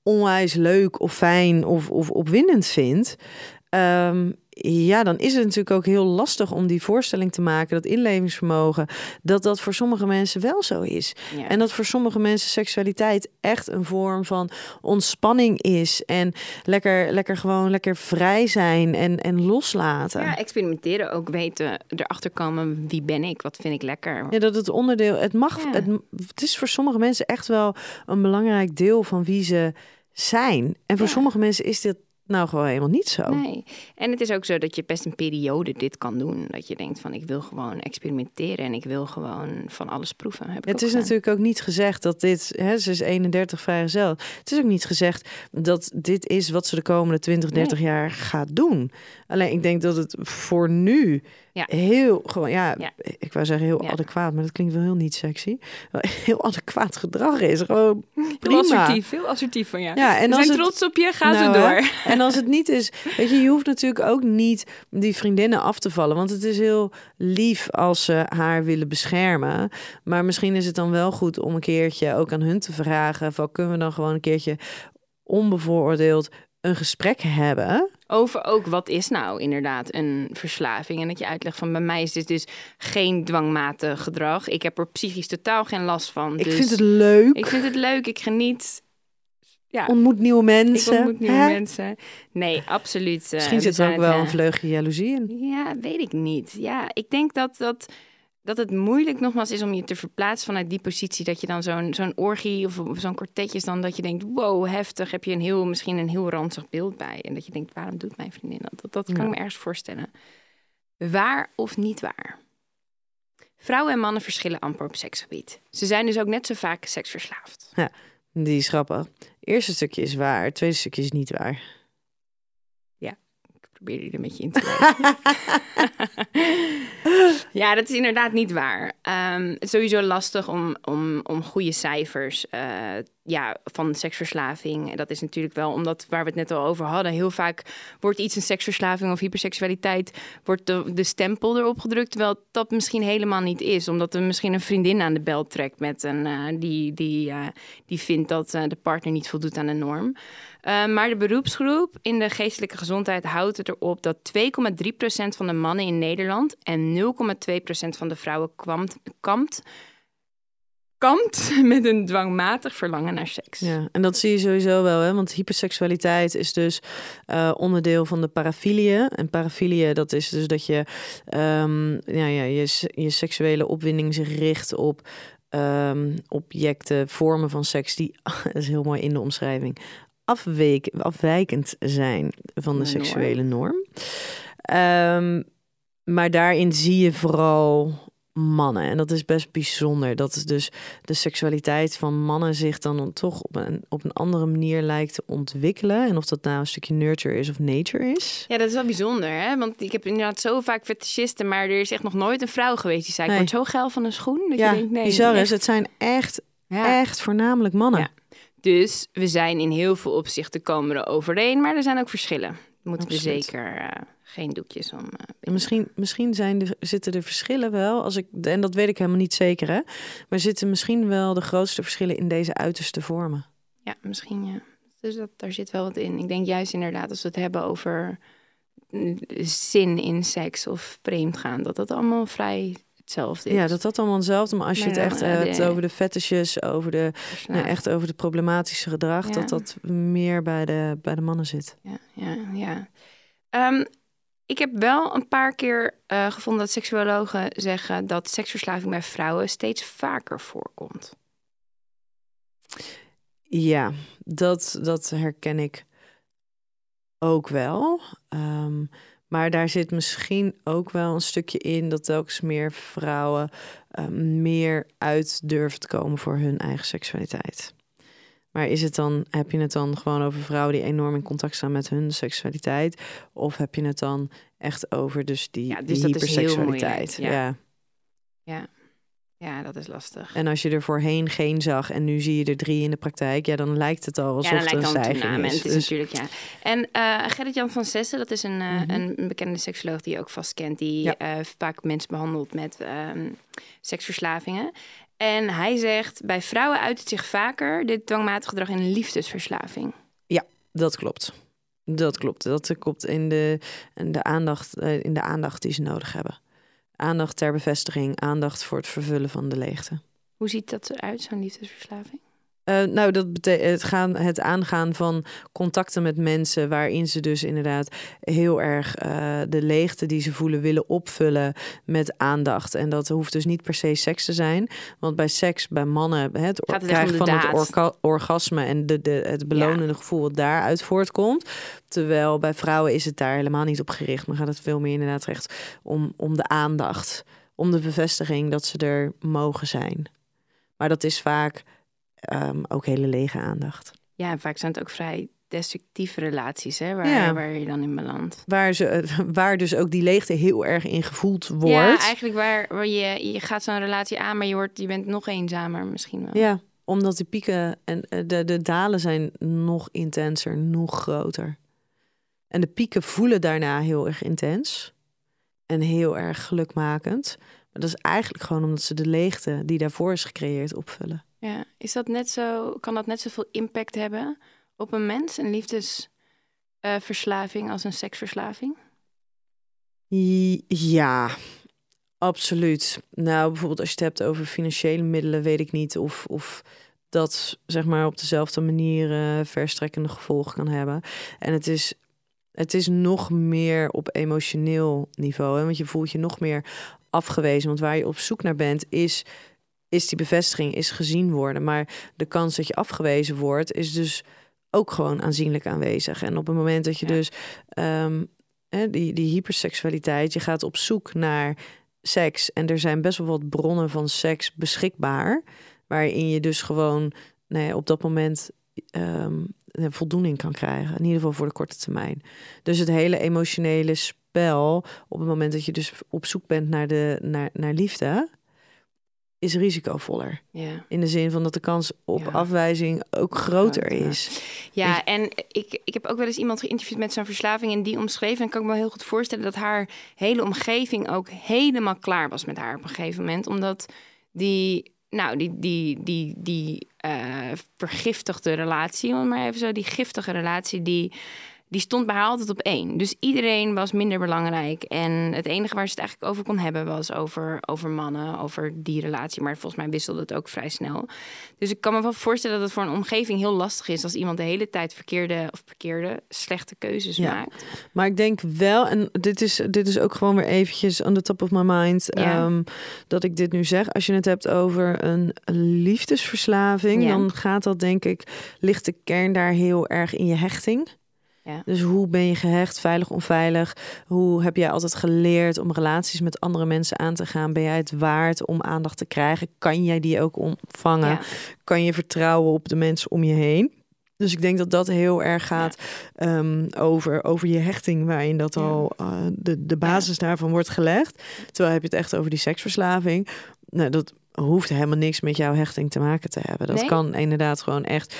onwijs leuk of fijn of, of opwindend vindt. ehm, ja, dan is het natuurlijk ook heel lastig om die voorstelling te maken, dat inlevingsvermogen, dat dat voor sommige mensen wel zo is. Ja. En dat voor sommige mensen seksualiteit echt een vorm van ontspanning is. En lekker, lekker gewoon lekker vrij zijn en, en loslaten. ja, experimenteren ook weten, erachter komen wie ben ik, wat vind ik lekker. Ja, dat het onderdeel, het mag, Ja. het, het is voor sommige mensen echt wel een belangrijk deel van wie ze zijn. En voor Ja. sommige mensen is dit nou gewoon helemaal niet zo. Nee. En het is ook zo dat je best een periode dit kan doen. Dat je denkt van ik wil gewoon experimenteren en ik wil gewoon van alles proeven. Heb ik Het is gedaan. natuurlijk ook niet gezegd dat dit, hè, ze is 31 vrijgezel. Het is ook niet gezegd dat dit is wat ze de komende 20, 30 jaar gaat doen. Alleen ik denk dat het voor nu Ja. heel gewoon, ja, Ja. ik wou zeggen heel adequaat, maar dat klinkt wel heel niet sexy. *laughs* Heel adequaat gedrag is gewoon Heel prima. assertief, heel assertief van ja. Ja, en We als zijn het- trots op je, ga Nou, zo hè? door. *laughs* En als het niet is, weet je, je hoeft natuurlijk ook niet die vriendinnen af te vallen. Want het is heel lief als ze haar willen beschermen. Maar misschien is het dan wel goed om een keertje ook aan hun te vragen: van, kunnen we dan gewoon een keertje onbevooroordeeld een gesprek hebben. Over ook wat is nou inderdaad een verslaving. En dat je uitlegt van bij mij is dit dus geen dwangmatig gedrag. Ik heb er psychisch totaal geen last van. Ik dus vind het leuk. Ik vind het leuk, ik geniet. Ja, Ontmoet nieuwe mensen. ik ontmoet nieuwe Hè? mensen. Nee, absoluut. eh, Misschien zit er ook wel een vleugje jaloezie in. Ja, weet ik niet. Ja, ik denk dat, dat, dat het moeilijk nogmaals is om je te verplaatsen vanuit die positie. Dat je dan zo'n zo'n orgie of, zo'n kwartetje is dan dat je denkt, wow, heftig. Heb je een heel, misschien een heel ranzig beeld bij. En dat je denkt, waarom doet mijn vriendin dat? Dat, dat kan Ja. ik me ergens voorstellen. Waar of niet waar? Vrouwen en mannen verschillen amper op seksgebied. Ze zijn dus ook net zo vaak seksverslaafd. Die is grappig. Eerste stukje is waar, het tweede stukje is niet waar. Probeer die er met je in te *laughs* ja, dat is inderdaad niet waar. Ehm, het is sowieso lastig om, om, om goede cijfers eh, ja, van seksverslaving. Dat is natuurlijk wel omdat waar we het net al over hadden. Heel vaak wordt iets een seksverslaving of hyperseksualiteit, wordt de, de stempel erop gedrukt. Terwijl dat misschien helemaal niet is. Omdat er misschien een vriendin aan de bel trekt met een eh, die, die, eh, die vindt dat eh, de partner niet voldoet aan de norm. Maar de beroepsgroep in de geestelijke gezondheid houdt het erop dat 2,3% van de mannen in Nederland en 0,2% van de vrouwen kwamt, kampt, kampt *laughs* met een dwangmatig verlangen naar seks. Ja, en dat zie je sowieso wel, hè? want hyperseksualiteit is dus uh, onderdeel van de parafilie. En parafilie, dat is dus dat je um, ja, ja, je, je seksuele opwinding zich richt op um, objecten, vormen van seks, die, *laughs* dat is heel mooi in de omschrijving, afweek, afwijkend zijn van de, seksuele norm. Um, maar daarin zie je vooral mannen. En dat is best bijzonder. Dat is dus de seksualiteit van mannen zich dan toch op een, op een andere manier lijkt te ontwikkelen. En of dat nou een stukje nurture is of nature is. Ja, dat is wel bijzonder, hè? Want ik heb inderdaad zo vaak fetischisten, maar er is echt nog nooit een vrouw geweest die zei: nee. Ik word zo geil van een schoen. Dat ja, je denkt, nee, bizar is. Het zijn echt, ja. echt voornamelijk mannen. Ja. Dus we zijn in heel veel opzichten komen er overeen, maar er zijn ook verschillen. Moeten we zeker uh, geen doekjes om. Uh, misschien misschien zijn de, zitten de verschillen wel, als ik, en dat weet ik helemaal niet zeker, hè, maar zitten misschien wel de grootste verschillen in deze uiterste vormen. Ja, misschien ja. Dus dat, daar zit wel wat in. Ik denk juist inderdaad als we het hebben over zin in seks of vreemdgaan, dat dat allemaal vrij hetzelfde is. Ja, dat dat allemaal hetzelfde. Maar als je het echt ja, hebt over de fetishes, over de, nou, echt over de problematische gedrag, dat dat meer bij de, bij de mannen zit. Ja, ja, ja. Ehm, ik heb wel een paar keer eh, gevonden dat seksuologen zeggen dat seksverslaving bij vrouwen steeds vaker voorkomt. Ja, dat, dat herken ik ook wel. Ehm, maar daar zit misschien ook wel een stukje in dat telkens meer vrouwen eh, meer uit durven te komen voor hun eigen seksualiteit. Maar is het dan, heb je het dan gewoon over vrouwen die enorm in contact staan met hun seksualiteit? Of heb je het dan echt over dus die, Ja, dus die dat is heel hyperseksualiteit? ja. ja. Ja, ja dat is lastig. En als je er voorheen geen zag en nu zie je er drie in de praktijk, ja, dan lijkt het al alsof ja, dan lijkt dan een stijging is. Het is Dus- natuurlijk, ja. En eh Gerrit-Jan van Zessen, dat is een, eh, Mhm. een bekende seksoloog die je ook vast kent. Die eh, vaak mensen behandelt met ehm, seksverslavingen. En hij zegt, bij vrouwen uit het zich vaker dit dwangmatig gedrag in liefdesverslaving. Dat klopt. Dat klopt. Dat klopt in de, in de, aandacht, eh, in de aandacht die ze nodig hebben. Aandacht ter bevestiging, aandacht voor het vervullen van de leegte. Hoe ziet dat eruit, zo'n liefdesverslaving? Eh, nou, dat betekent het, gaan, het aangaan van contacten met mensen waarin ze dus inderdaad heel erg eh, de leegte die ze voelen willen opvullen met aandacht. En dat hoeft dus niet per se seks te zijn. Want bij seks, bij mannen, het, Gaat het om krijgen van het daad? orgasme en de, de, het belonende gevoel wat daaruit voortkomt. Terwijl bij vrouwen is het daar helemaal niet op gericht. Maar gaat het veel meer inderdaad recht om, om de aandacht. Om de bevestiging dat ze er mogen zijn. Maar dat is vaak ehm, ook hele lege aandacht. Ja, en vaak zijn het ook vrij destructieve relaties, hè, waar, Ja. waar je dan in belandt. Waar, ze, *laughs* waar dus ook die leegte heel erg in gevoeld wordt. Ja, eigenlijk waar, waar je, je gaat zo'n relatie aan, maar je, wordt, je bent nog eenzamer misschien wel. Ja, omdat die pieken en eh, de, de dalen zijn nog intenser, nog groter. En de pieken voelen daarna heel erg intens en heel erg gelukmakend. Maar dat is eigenlijk gewoon omdat ze de leegte die daarvoor is gecreëerd opvullen. Ja, is dat net zo, kan dat net zoveel impact hebben op een mens, een uh, verslaving als een seksverslaving? Ja, absoluut. Nou, bijvoorbeeld als je het hebt over financiële middelen, weet ik niet of, of dat zeg maar op dezelfde manier uh, verstrekkende gevolgen kan hebben. En het is, het is nog meer op emotioneel niveau, hè? want je voelt je nog meer afgewezen. Want waar je op zoek naar bent, is, is die bevestiging, is gezien worden. Maar de kans dat je afgewezen wordt, is dus ook gewoon aanzienlijk aanwezig. En op het moment dat je dus um, die, die hyperseksualiteit, je gaat op zoek naar seks. En er zijn best wel wat bronnen van seks beschikbaar. Waarin je dus gewoon nee, op dat moment um, voldoening kan krijgen. In ieder geval voor de korte termijn. Dus het hele emotionele spel, op het moment dat je dus op zoek bent naar, de, naar, naar liefde, is risicovoller. Ja. In de zin van dat de kans op afwijzing ook groter is. Ja, en ik, ik heb ook wel eens iemand geïnterviewd met zo'n verslaving en die omschreven. En kan ik me heel goed voorstellen dat haar hele omgeving ook helemaal klaar was met haar op een gegeven moment. Omdat die, nou, die, die, die, die uh, vergiftigde relatie, om maar even zo, die giftige relatie die die stond bij haar altijd op één. Dus iedereen was minder belangrijk. En het enige waar ze het eigenlijk over kon hebben was over, over mannen, over die relatie. Maar volgens mij wisselde het ook vrij snel. Dus ik kan me wel voorstellen dat het voor een omgeving heel lastig is als iemand de hele tijd verkeerde of verkeerde slechte keuzes maakt. Maar ik denk wel, en dit is, dit is ook gewoon weer eventjes on the top of my mind, ehm, dat ik dit nu zeg. Als je het hebt over een liefdesverslaving, dan gaat dat denk ik, ligt de kern daar heel erg in je hechting. Ja. Dus hoe ben je gehecht, veilig, onveilig? Hoe heb jij altijd geleerd om relaties met andere mensen aan te gaan? Ben jij het waard om aandacht te krijgen? Kan jij die ook ontvangen? Kan je vertrouwen op de mensen om je heen? Dus ik denk dat dat heel erg gaat ehm, over, over je hechting, waarin dat al uh, de, de basis daarvan wordt gelegd. Terwijl heb je het echt over die seksverslaving. Nou, dat hoeft helemaal niks met jouw hechting te maken te hebben. Dat kan inderdaad gewoon echt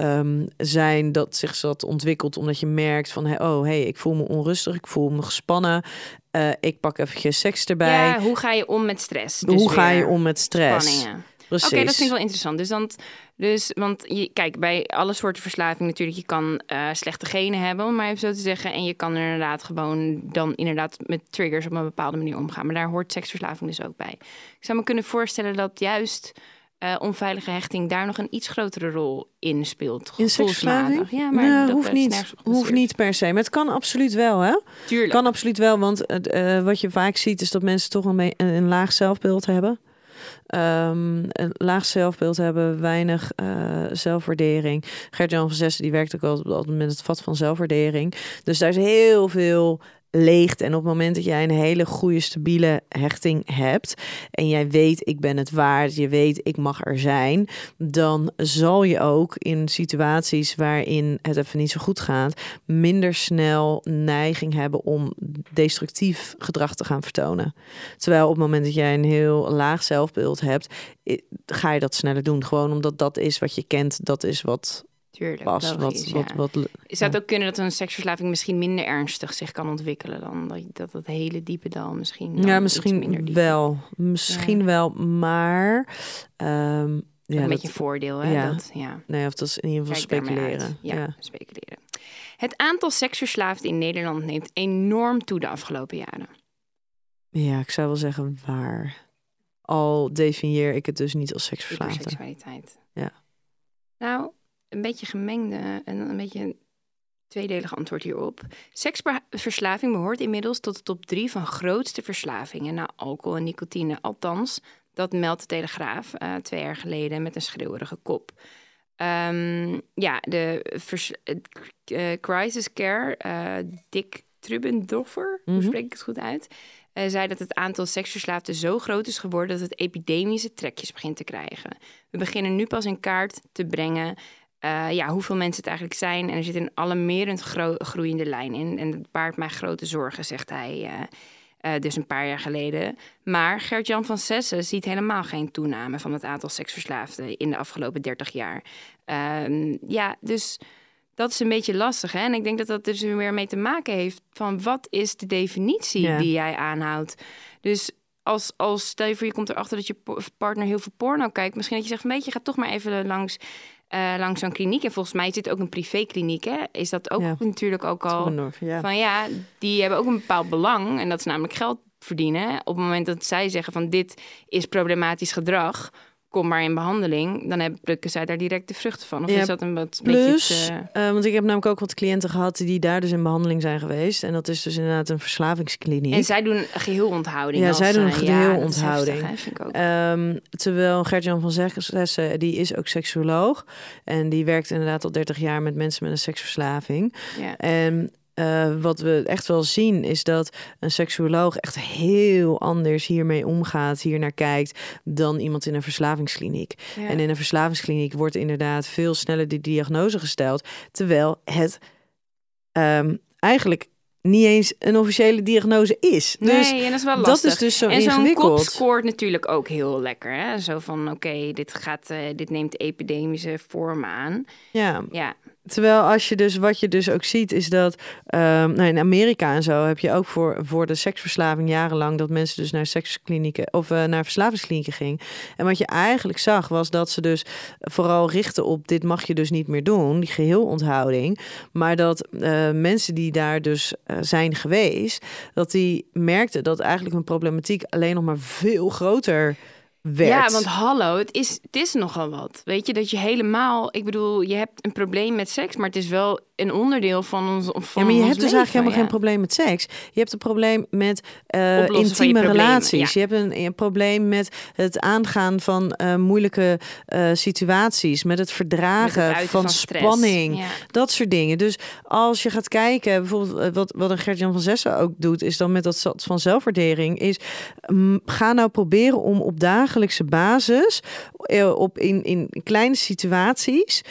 um, zijn dat zich dat ontwikkelt omdat je merkt van oh hey ik voel me onrustig, ik voel me gespannen, uh, ik pak even seks erbij. Ja, hoe ga je om met stress? Dus hoe ga je om met stress? Spanningen. Oké, dat vind ik wel interessant. Dus, dan, dus want je, kijk, bij alle soorten verslaving natuurlijk, je kan uh, slechte genen hebben, om maar even zo te zeggen. En je kan er inderdaad gewoon dan inderdaad met triggers op een bepaalde manier omgaan. Maar daar hoort seksverslaving dus ook bij. Ik zou me kunnen voorstellen dat juist uh, onveilige hechting daar nog een iets grotere rol in speelt. In seksverslaving? Ja, maar nou, dat hoeft niet, hoeft niet per se. Maar het kan absoluut wel, hè? Tuurlijk. Kan absoluut wel, want uh, wat je vaak ziet is dat mensen toch een, een, laag zelfbeeld hebben. Um, een laag zelfbeeld hebben, weinig uh, zelfwaardering. Gert-Jan van Zessen die werkt ook altijd met het vat van zelfwaardering. Dus daar is heel veel leegt. En op het moment dat jij een hele goede, stabiele hechting hebt. En jij weet, ik ben het waard. Je weet, ik mag er zijn. Dan zal je ook in situaties waarin het even niet zo goed gaat. minder snel neiging hebben om destructief gedrag te gaan vertonen. Terwijl op het moment dat jij een heel laag zelfbeeld hebt. ga je dat sneller doen. Gewoon omdat dat is wat je kent. Dat is wat Tuurlijk, wat, wat, wat, Zou het ook kunnen dat een seksverslaving misschien minder ernstig zich kan ontwikkelen dan dat dat, dat hele diepe dal misschien. Ja, misschien wel. Misschien wel, maar. Um, ja, een beetje een voordeel, hè? Ja. Dat, ja. Nee, of dat is in ieder geval speculeren. Ja, speculeren. Het aantal seksverslaafden in Nederland neemt enorm toe de afgelopen jaren. Ja, ik zou wel zeggen waar. Al definieer ik het dus niet als seksverslaafde. Seksualiteit. Ja. Nou, een beetje gemengde en een beetje tweedelig antwoord hierop. Seksverslaving behoort inmiddels tot de top drie van grootste verslavingen na alcohol en nicotine. Althans, dat meldt de Telegraaf uh, twee jaar geleden met een schreeuwerige kop. Um, ja, de uh, crisis care, uh, Dick Trubendoffer, mm hoe spreek ik het goed uit? Uh, zei dat het aantal seksverslaafden zo groot is geworden dat het epidemische trekjes begint te krijgen. We beginnen nu pas in kaart te brengen uh, ja, hoeveel mensen het eigenlijk zijn. En er zit een alarmerend groeiende lijn in. En dat baart mij grote zorgen, zegt hij uh, uh, dus een paar jaar geleden. Maar Gert-Jan van Sessen ziet helemaal geen toename van het aantal seksverslaafden in de afgelopen 30 jaar. Ehm, ja, dus dat is een beetje lastig. Hè? En ik denk dat dat dus weer mee te maken heeft van wat is de definitie die jij aanhoudt. Dus als, als stel je voor je komt erachter dat je partner heel veel porno kijkt. Misschien dat je zegt, weet je, ga toch maar even langs uh, langs zo'n kliniek. En volgens mij is dit ook een privékliniek, hè? Is dat ook natuurlijk ook al... Van ja, die hebben ook een bepaald belang. En dat is namelijk geld verdienen. Op het moment dat zij zeggen van dit is problematisch gedrag kom maar in behandeling, dan heb, plukken zij daar direct de vruchten van. Of is dat een wat plus, uh... want ik heb namelijk ook wat cliënten gehad die daar dus in behandeling zijn geweest. En dat is dus inderdaad een verslavingskliniek. En zij doen geheel onthouding. Ja, zij doen een geheel onthouding. Um, terwijl Gertjan van Zessen, die is ook seksuoloog. En die werkt inderdaad al 30 jaar met mensen met een seksverslaving. Ja. En uh, wat we echt wel zien is dat een seksuoloog echt heel anders hiermee omgaat, hier naar kijkt, dan iemand in een verslavingskliniek. En in een verslavingskliniek wordt inderdaad veel sneller die diagnose gesteld, terwijl het um, eigenlijk niet eens een officiële diagnose is. Dus nee, en dat is wel lastig. Dat is dus zo en zo'n kop scoort natuurlijk ook heel lekker. Hè? Zo van, oké, dit gaat, uh, dit neemt epidemische vorm aan. Ja. ja. Terwijl als je dus wat je dus ook ziet is dat um, nou in Amerika en zo heb je ook voor, voor de seksverslaving jarenlang dat mensen dus naar seksklinieken of uh, naar verslavingsklinieken gingen. En wat je eigenlijk zag was dat ze dus vooral richten op dit mag je dus niet meer doen, die geheelonthouding. Maar dat uh, mensen die daar dus uh, zijn geweest, dat die merkten dat eigenlijk een problematiek alleen nog maar veel groter ja, want hallo, het is, het is nogal wat. Weet je, dat je helemaal... Ik bedoel, je hebt een probleem met seks, maar het is wel een onderdeel van ons van Ja, maar je hebt dus eigenlijk helemaal geen probleem met seks. Je hebt een probleem met uh, intieme relaties. Je hebt een, een, probleem met het aangaan van uh, moeilijke uh, situaties. Met het verdragen met het van, van spanning. Ja. Dat soort dingen. Dus als je gaat kijken, bijvoorbeeld wat, wat een Gert-Jan van Zessen ook doet... is dan met dat van zelfwaardering... is um, ga nou proberen om op dagelijkse basis... op in, in kleine situaties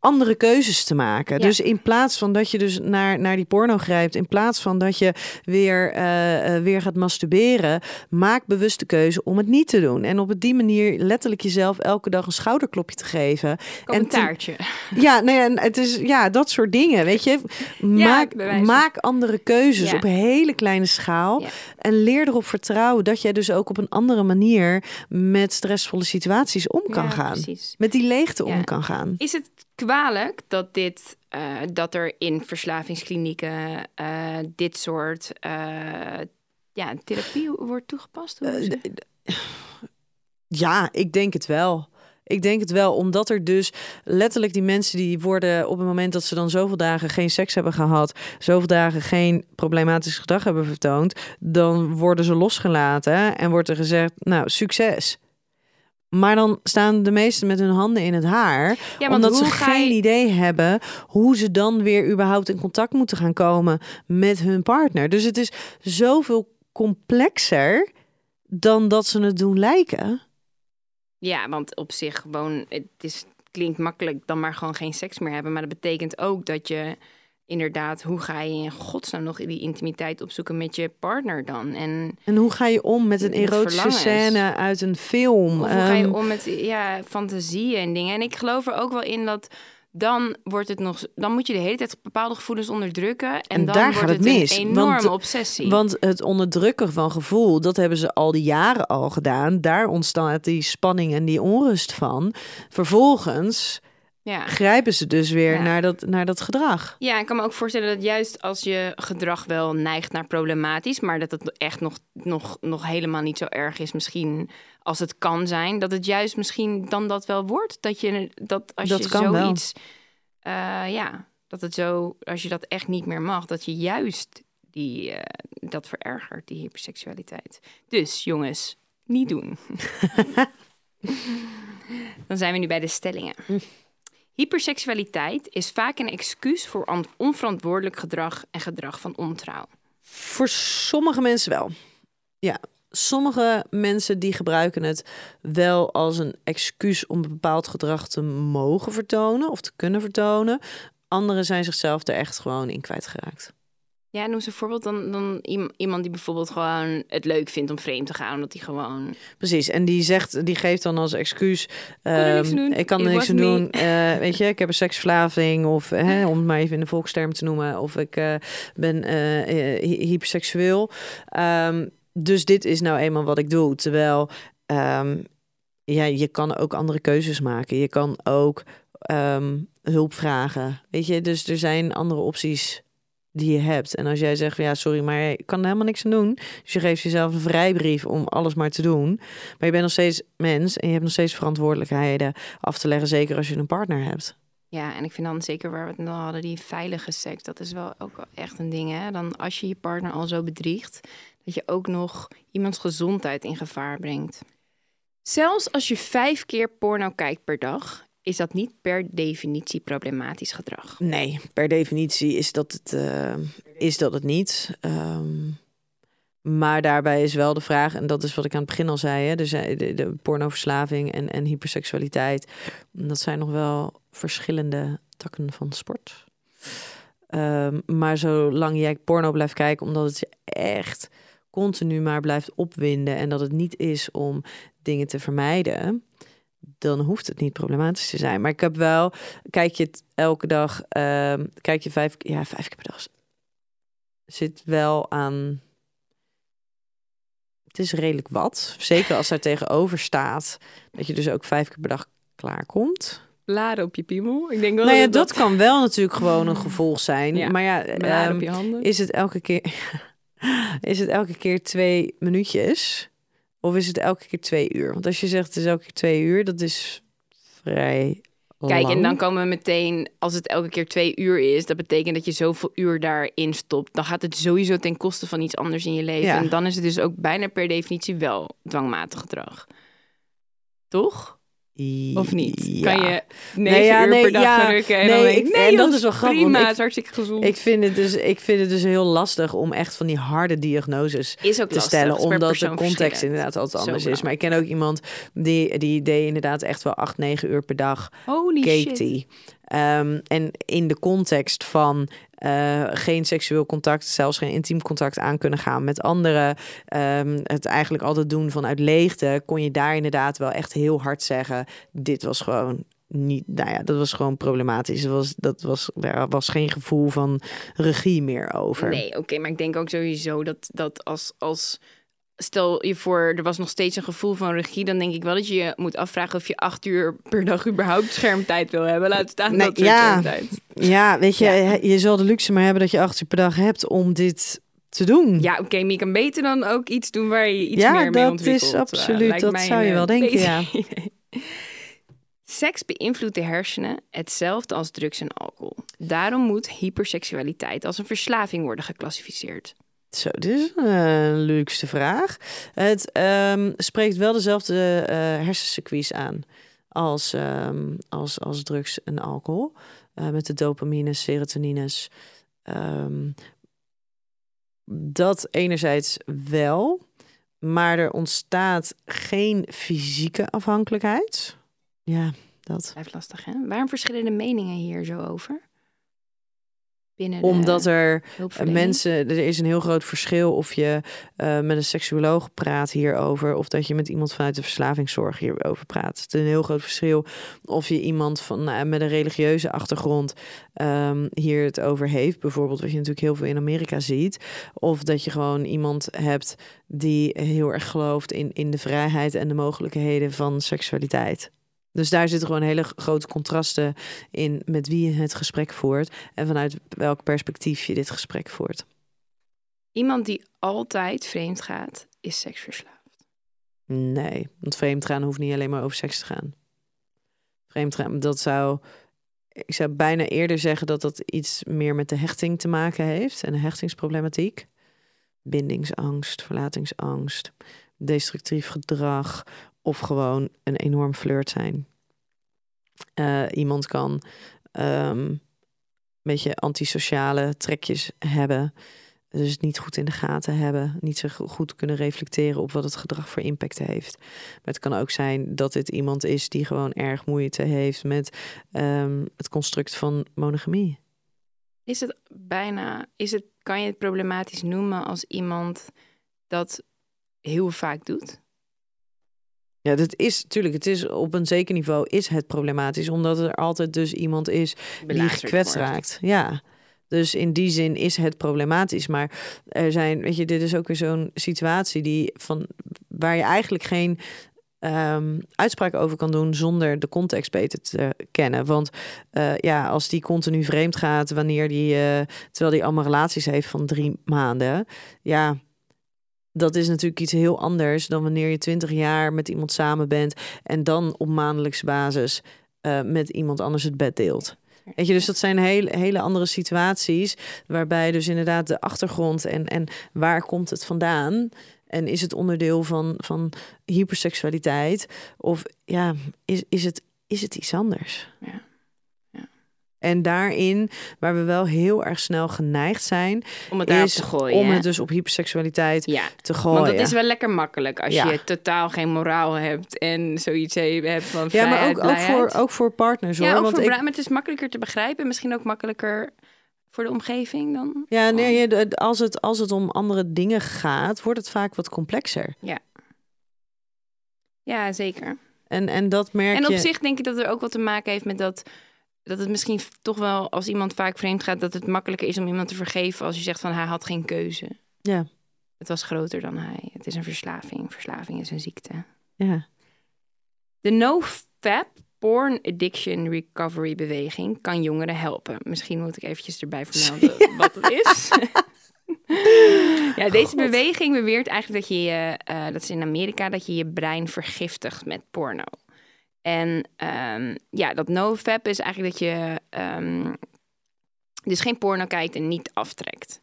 andere keuzes te maken. Dus in plaats van dat je dus naar, naar die porno grijpt, in plaats van dat je weer, uh, weer gaat masturberen, maak bewust de keuze om het niet te doen. En op die manier letterlijk jezelf elke dag een schouderklopje te geven. Een taartje. Ja, nee, en het is ja, dat soort dingen. Weet je, maak, maak andere keuzes op een hele kleine schaal. En leer erop vertrouwen dat jij dus ook op een andere manier met stressvolle situaties om kan gaan. Precies. Met die leegte om kan gaan. Is het kwalijk dat, dit, uh, dat er in verslavingsklinieken uh, dit soort uh, ja, therapie wordt toegepast? ja, ik denk het wel. Ik denk het wel, omdat er dus letterlijk die mensen die worden op het moment dat ze dan zoveel dagen geen seks hebben gehad, zoveel dagen geen problematisch gedrag hebben vertoond, dan worden ze losgelaten en wordt er gezegd, nou, succes. Maar dan staan de meesten met hun handen in het haar. omdat ze geen idee hebben hoe ze dan weer überhaupt in contact moeten gaan komen met hun partner. Dus het is zoveel complexer dan dat ze het doen lijken. Ja, want op zich gewoon, het is, klinkt makkelijk dan maar gewoon geen seks meer hebben. Maar dat betekent ook dat je inderdaad, hoe ga je in godsnaam nog die intimiteit opzoeken met je partner dan? En, en hoe ga je om met een erotische scène uit een film? Of hoe ga je ehm, om met ja, fantasieën en dingen? En ik geloof er ook wel in dat dan wordt het nog, dan moet je de hele tijd bepaalde gevoelens onderdrukken. En, en dan daar wordt gaat het, mis. Een enorme want, obsessie. Want het onderdrukken van gevoel, dat hebben ze al die jaren al gedaan. Daar ontstaat die spanning en die onrust van. Vervolgens ja. grijpen ze dus weer naar, dat, naar dat gedrag. Ja, ik kan me ook voorstellen dat juist als je gedrag wel neigt naar problematisch, maar dat het echt nog, nog, nog helemaal niet zo erg is, misschien als het kan zijn, dat het juist misschien dan dat wel wordt. Dat je dat als dat je zoiets. Uh, ja, dat het zo, als je dat echt niet meer mag, dat je juist die, uh, dat verergert, die hyperseksualiteit. Dus jongens, niet doen. *laughs* dan zijn we nu bij de stellingen. Hyperseksualiteit is vaak een excuus voor onverantwoordelijk gedrag en gedrag van ontrouw. Voor sommige mensen wel. Ja, sommige mensen die gebruiken het wel als een excuus om bepaald gedrag te mogen vertonen of te kunnen vertonen. Anderen zijn zichzelf er echt gewoon in kwijtgeraakt. Ja, noem ze een voorbeeld dan, dan iemand die bijvoorbeeld gewoon het leuk vindt om vreemd te gaan, omdat hij gewoon. Precies, en die zegt, die geeft dan als excuus: um, Ik kan er niks aan doen. Uh, weet je, ik heb een seksverslaving, of *laughs* hè, om het maar even in de volksterm te noemen, of ik uh, ben uh, hyperseksueel. Um, dus dit is nou eenmaal wat ik doe. Terwijl um, ja, je kan ook andere keuzes maken. Je kan ook ehm, hulp vragen. Weet je, dus er zijn andere opties die je hebt. En als jij zegt, ja, sorry, maar ik kan er helemaal niks aan doen. Dus je geeft jezelf een vrijbrief om alles maar te doen. Maar je bent nog steeds mens en je hebt nog steeds verantwoordelijkheden af te leggen, zeker als je een partner hebt. Ja, en ik vind dan zeker waar we het dan hadden, die veilige seks, dat is wel ook echt een ding. Hè? Dan als je je partner al zo bedriegt, dat je ook nog iemands gezondheid in gevaar brengt. Zelfs als je vijf keer porno kijkt per dag, is dat niet per definitie problematisch gedrag. Nee, per definitie is dat het, uh, is dat het niet. Um, maar daarbij is wel de vraag, en dat is wat ik aan het begin al zei, hè, de, pornoverslaving en, en hyperseksualiteit, dat zijn nog wel verschillende takken van sport. Um, maar zolang jij porno blijft kijken, omdat het je echt continu maar blijft opwinden en dat het niet is om dingen te vermijden, dan hoeft het niet problematisch te zijn. Maar ik heb wel, kijk je het elke dag, uh, kijk je vijf, ja, vijf keer per dag, zit wel aan. Het is redelijk wat. Zeker als daar tegenover staat dat je dus ook vijf keer per dag klaarkomt. Laden op je piemel. Ik denk wel. Nou ja, dat, kan wel natuurlijk gewoon een gevolg zijn. Ja, maar ja, um, op je handen. is het elke keer. *laughs* is het elke keer twee minuutjes? Of is het elke keer twee uur? Want als je zegt het is elke keer twee uur, dat is vrij. Kijk, en dan komen we meteen, als het elke keer twee uur is, dat betekent dat je zoveel uur daarin stopt. Dan gaat het sowieso ten koste van iets anders in je leven. En dan is het dus ook bijna per definitie wel dwangmatig gedrag. Toch? Of niet? Ja. Kan je negen nee, ja, uur nee, per dag ja, en nee, dan denk ik, nee, dat is wel grappig. Prima, het is hartstikke gezond. Ik vind, het dus, ik vind het dus heel lastig om echt van die harde diagnoses te lastig, stellen. Omdat de context inderdaad altijd anders is. Maar ik ken ook iemand die, die deed inderdaad echt wel acht, negen uur per dag. Holy shit. Um, en in de context van uh, geen seksueel contact, zelfs geen intiem contact aan kunnen gaan met anderen. Um, het eigenlijk altijd doen vanuit leegte. Kon je daar inderdaad wel echt heel hard zeggen: dit was gewoon niet, nou ja, dat was gewoon problematisch. Dat was, dat was, er was geen gevoel van regie meer over. Nee, oké, maar ik denk ook sowieso dat, dat als, als stel je voor, er was nog steeds een gevoel van regie, dan denk ik wel dat je je moet afvragen of je acht uur per dag überhaupt schermtijd wil hebben. Laat staan nee, dat ja. Ja, weet je, je zal de luxe maar hebben dat je acht uur per dag hebt om dit te doen. Ja, oké, okay, maar je kan beter dan ook iets doen waar je iets meer mee ontwikkelt. Ja, dat is absoluut, dat zou je wel denken, ja. *laughs* Seks beïnvloedt de hersenen hetzelfde als drugs en alcohol. Daarom moet hyperseksualiteit als een verslaving worden geclassificeerd. Zo, dit is een leukste vraag. Het um, spreekt wel dezelfde uh, hersencircuits aan als, um, als, als drugs en alcohol. Uh, met de dopamines, serotonines. Um, dat enerzijds wel, maar er ontstaat geen fysieke afhankelijkheid. Ja, dat. Blijft lastig, hè? Waarom verschillende meningen hier zo over? Omdat er mensen, er is een heel groot verschil of je uh, met een seksuoloog praat hierover, of dat je met iemand vanuit de verslavingszorg hierover praat. Het is een heel groot verschil of je iemand van, uh, met een religieuze achtergrond um, hier het over heeft. Bijvoorbeeld, wat je natuurlijk heel veel in Amerika ziet. Of dat je gewoon iemand hebt die heel erg gelooft in, in de vrijheid en de mogelijkheden van seksualiteit. Dus daar zitten gewoon hele grote contrasten in met wie je het gesprek voert en vanuit welk perspectief je dit gesprek voert. Iemand die altijd vreemd gaat, is seksverslaafd. Nee, want vreemd gaan hoeft niet alleen maar over seks te gaan. Vreemd gaan, dat zou. Ik zou bijna eerder zeggen dat dat iets meer met de hechting te maken heeft en de hechtingsproblematiek. Bindingsangst, verlatingsangst, destructief gedrag, of gewoon een enorm flirt zijn. Uh, iemand kan um, een beetje antisociale trekjes hebben. Dus niet goed in de gaten hebben. Niet zo goed kunnen reflecteren op wat het gedrag voor impact heeft. Maar het kan ook zijn dat dit iemand is die gewoon erg moeite heeft met um, het construct van monogamie. Is het bijna, is het, kan je het problematisch noemen als iemand dat heel vaak doet? Ja, dat is natuurlijk, het is op een zeker niveau is het problematisch, omdat er altijd dus iemand is die gekwetst raakt. Ja. Dus in die zin is het problematisch. Maar er zijn, weet je, dit is ook weer zo'n situatie die van waar je eigenlijk geen um, uitspraken over kan doen zonder de context beter te kennen. Want uh, ja, als die continu vreemd gaat wanneer die, uh, terwijl die allemaal relaties heeft van drie maanden, ja, dat is natuurlijk iets heel anders dan wanneer je twintig jaar met iemand samen bent en dan op maandelijkse basis uh, met iemand anders het bed deelt. Weet je, dus dat zijn hele, hele andere situaties waarbij dus inderdaad de achtergrond en, en waar komt het vandaan en is het onderdeel van, van hyperseksualiteit? Of ja, is, is, het, is het iets anders? Ja. En daarin, waar we wel heel erg snel geneigd zijn, om het is te gooien. Om het dus op hyperseksualiteit te gooien. Want dat is wel lekker makkelijk als je totaal geen moraal hebt en zoiets hebt van. Ja, maar ook, ook, voor, ook voor partners hoor. Ja, ook want voor ik... maar het is makkelijker te begrijpen. Misschien ook makkelijker voor de omgeving dan? Ja, nee, als het, als het om andere dingen gaat, wordt het vaak wat complexer. Ja, ja zeker. En, en dat merk je... En op zich denk ik dat er ook wat te maken heeft met dat... dat het misschien toch wel, als iemand vaak vreemd gaat... dat het makkelijker is om iemand te vergeven als je zegt van... hij had geen keuze. Ja. Het was groter dan hij. Het is een verslaving. Verslaving is een ziekte. Ja. De no-fap Porn Addiction Recovery Beweging kan jongeren helpen. Misschien moet ik eventjes erbij vermelden *laughs* wat het is. ja, deze beweging beweert eigenlijk dat je, uh, dat is in Amerika, dat je je brein vergiftigt met porno. En um, ja, dat nofap is eigenlijk dat je um, dus geen porno kijkt en niet aftrekt.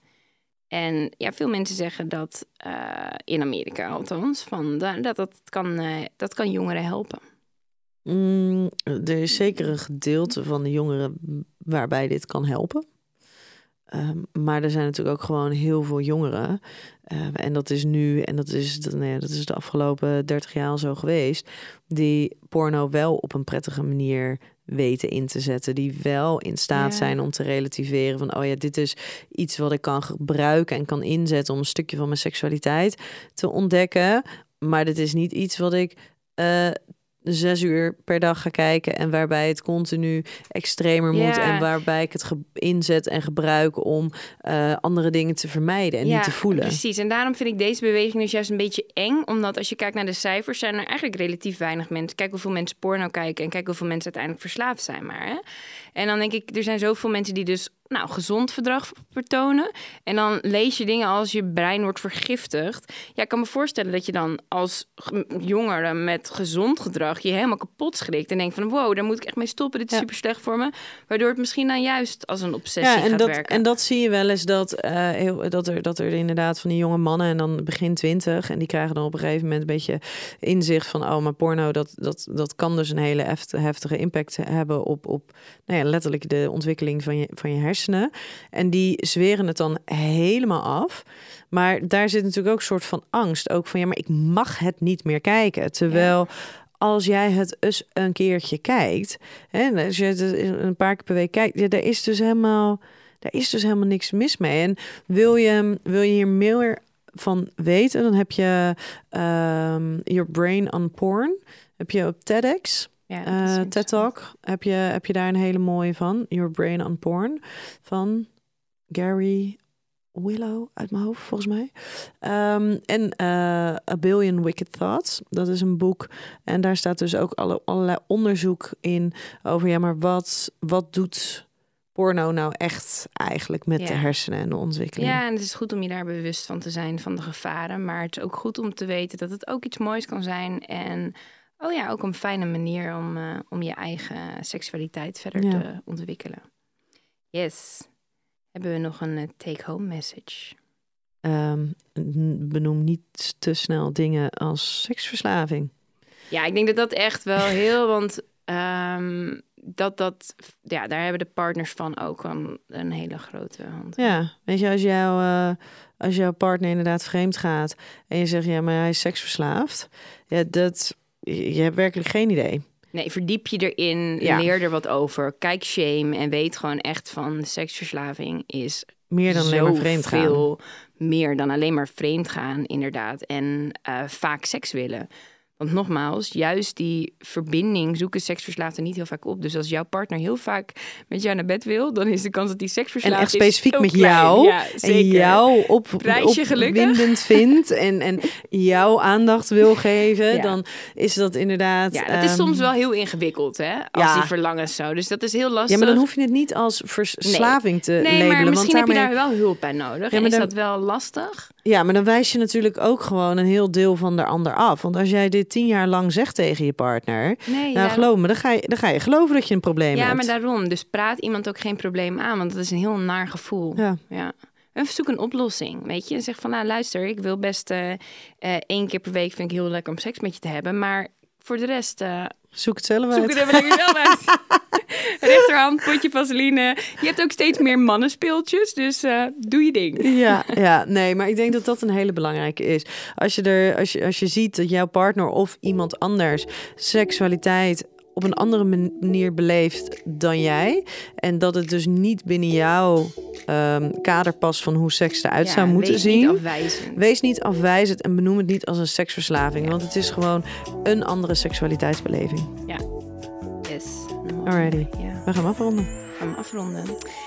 En ja, veel mensen zeggen dat uh, in Amerika althans, van, dat, dat, kan, uh, dat kan jongeren helpen. Mm, er is zeker een gedeelte van de jongeren waarbij dit kan helpen. Um, maar er zijn natuurlijk ook gewoon heel veel jongeren. Uh, en dat is nu, en dat is, nee, dat is de afgelopen 30 jaar al zo geweest. Die porno wel op een prettige manier weten in te zetten. Die wel in staat ja. zijn om te relativeren van, oh ja, dit is iets wat ik kan gebruiken en kan inzetten om een stukje van mijn seksualiteit te ontdekken. Maar dit is niet iets wat ik uh, zes uur per dag ga kijken en waarbij het continu extremer moet en waarbij ik het inzet en gebruik om uh, andere dingen te vermijden en ja, niet te voelen. Precies, en daarom vind ik deze beweging dus juist een beetje eng, omdat als je kijkt naar de cijfers, zijn er eigenlijk relatief weinig mensen. Kijk hoeveel mensen porno kijken en kijk hoeveel mensen uiteindelijk verslaafd zijn, maar. Hè? En dan denk ik, er zijn zoveel mensen die dus nou, gezond verdrag vertonen. En dan lees je dingen als je brein wordt vergiftigd. Ja, ik kan me voorstellen dat je dan als jongere met gezond gedrag je helemaal kapot schrikt. En denkt van wow, daar moet ik echt mee stoppen. Dit is super slecht voor me. Waardoor het misschien dan juist als een obsessie ja, en gaat dat, werken. En dat zie je wel eens dat, uh, heel, dat, er, dat er inderdaad van die jonge mannen en dan begin twintig. En die krijgen dan op een gegeven moment een beetje inzicht van oh, maar porno, dat, dat, dat kan dus een hele heftige impact hebben op, op nou ja, letterlijk de ontwikkeling van je, van je hersenen en die zweren het dan helemaal af. Maar daar zit natuurlijk ook een soort van angst. Ook van ja, maar ik mag het niet meer kijken. Terwijl. Als jij het eens een keertje kijkt, hè, als je het een paar keer per week kijkt, ja, daar is dus helemaal, daar is dus helemaal niks mis mee. En wil je, wil je hier meer van weten, dan heb je um, Your Brain on Porn. Heb je op TEDx. Ja, uh, TED Talk, heb je, heb je daar een hele mooie van. Your Brain on Porn van Gary Willow uit mijn hoofd, volgens mij. Um, en uh, A Billion Wicked Thoughts. Dat is een boek. En daar staat dus ook alle, allerlei onderzoek in over... ja, maar wat, wat doet porno nou echt eigenlijk met ja. de hersenen en de ontwikkeling? Ja, en het is goed om je daar bewust van te zijn van de gevaren. Maar het is ook goed om te weten dat het ook iets moois kan zijn... en Oh ja, ook een fijne manier om, uh, om je eigen seksualiteit verder ja. te ontwikkelen. Yes. Hebben we nog een uh, take-home message? Um, benoem niet te snel dingen als seksverslaving. Ja, ik denk dat dat echt wel heel, want um, dat, dat, ja, daar hebben de partners van ook een, een hele grote hand. Ja, weet je, als, jou, uh, als jouw partner inderdaad vreemd gaat en je zegt, ja, maar hij is seksverslaafd. Ja, dat je hebt werkelijk geen idee. Nee, verdiep je erin, ja. leer er wat over. Kijk shame en weet gewoon echt van seksverslaving is meer dan alleen maar vreemd gaan. Veel meer dan alleen maar vreemd gaan, inderdaad. En uh, vaak seks willen. Want nogmaals, juist die verbinding zoeken seksverslaafden niet heel vaak op. Dus als jouw partner heel vaak met jou naar bed wil, dan is de kans dat die seksverslaafd en echt specifiek met klein. jou Ja, en jou op, opwindend vindt en, en jouw aandacht wil *laughs* geven, Ja. dan is dat inderdaad. Ja, dat is ehm, soms wel heel ingewikkeld, hè? Als ja. die verlangens zo. Dus dat is heel lastig. Ja, maar dan hoef je het niet als verslaving te Nee, labelen. maar want misschien heb je daarmee- daar wel hulp bij nodig. Ja, en is dat wel lastig? Ja, maar dan wijs je natuurlijk ook gewoon een heel deel van de ander af. Want als jij dit tien jaar lang zegt tegen je partner, Nee, nou geloof me, dan ga, je, dan ga je geloven dat je een probleem Ja, hebt. maar daarom. Dus praat iemand ook geen probleem aan, want dat is een heel naar gevoel. Ja. ja. En zoek een oplossing, weet je. En zeg van, nou luister, ik wil best eh, één keer per week vind ik heel lekker om seks met je te hebben. Maar voor de rest, eh, Zoek het zelf zoek uit. het even lekker zelf uit. *laughs* Rechterhand, potje vaseline. Je hebt ook steeds meer mannenspeeltjes, dus eh, doe je ding. Ja, *laughs* ja, nee, maar ik denk dat dat een hele belangrijke is. Als je, er, als je, als je ziet dat jouw partner of iemand anders seksualiteit op een andere manier beleeft dan jij. En dat het dus niet binnen jouw ehm, kader past van hoe seks eruit Ja, zou moeten wees zien. Niet afwijzend. Wees niet afwijzend en benoem het niet als een seksverslaving. Want het is gewoon een andere seksualiteitsbeleving. Yes. Alrighty. Ja. We gaan afronden. gaan we afronden.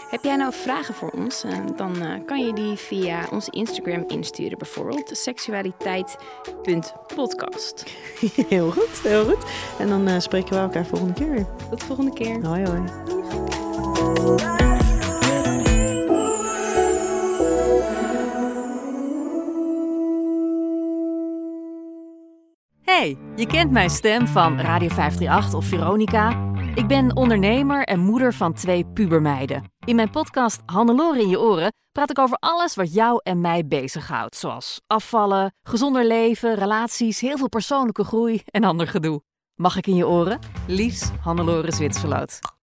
Heb jij nou vragen voor ons? Eh, dan eh, kan je die via onze Instagram insturen. Bijvoorbeeld seksualiteit.podcast. *laughs* Heel goed, heel goed. En dan eh, spreken we elkaar volgende keer weer. Tot de volgende keer. Hoi hoi. Hey, je kent mijn stem van Radio 538 of Veronica. Ik ben ondernemer en moeder van twee pubermeiden. In mijn podcast Hannelore in je oren praat ik over alles wat jou en mij bezighoudt. Zoals afvallen, gezonder leven, relaties, heel veel persoonlijke groei en ander gedoe. Mag ik in je oren? Liefs Hannelore Zwitserloot.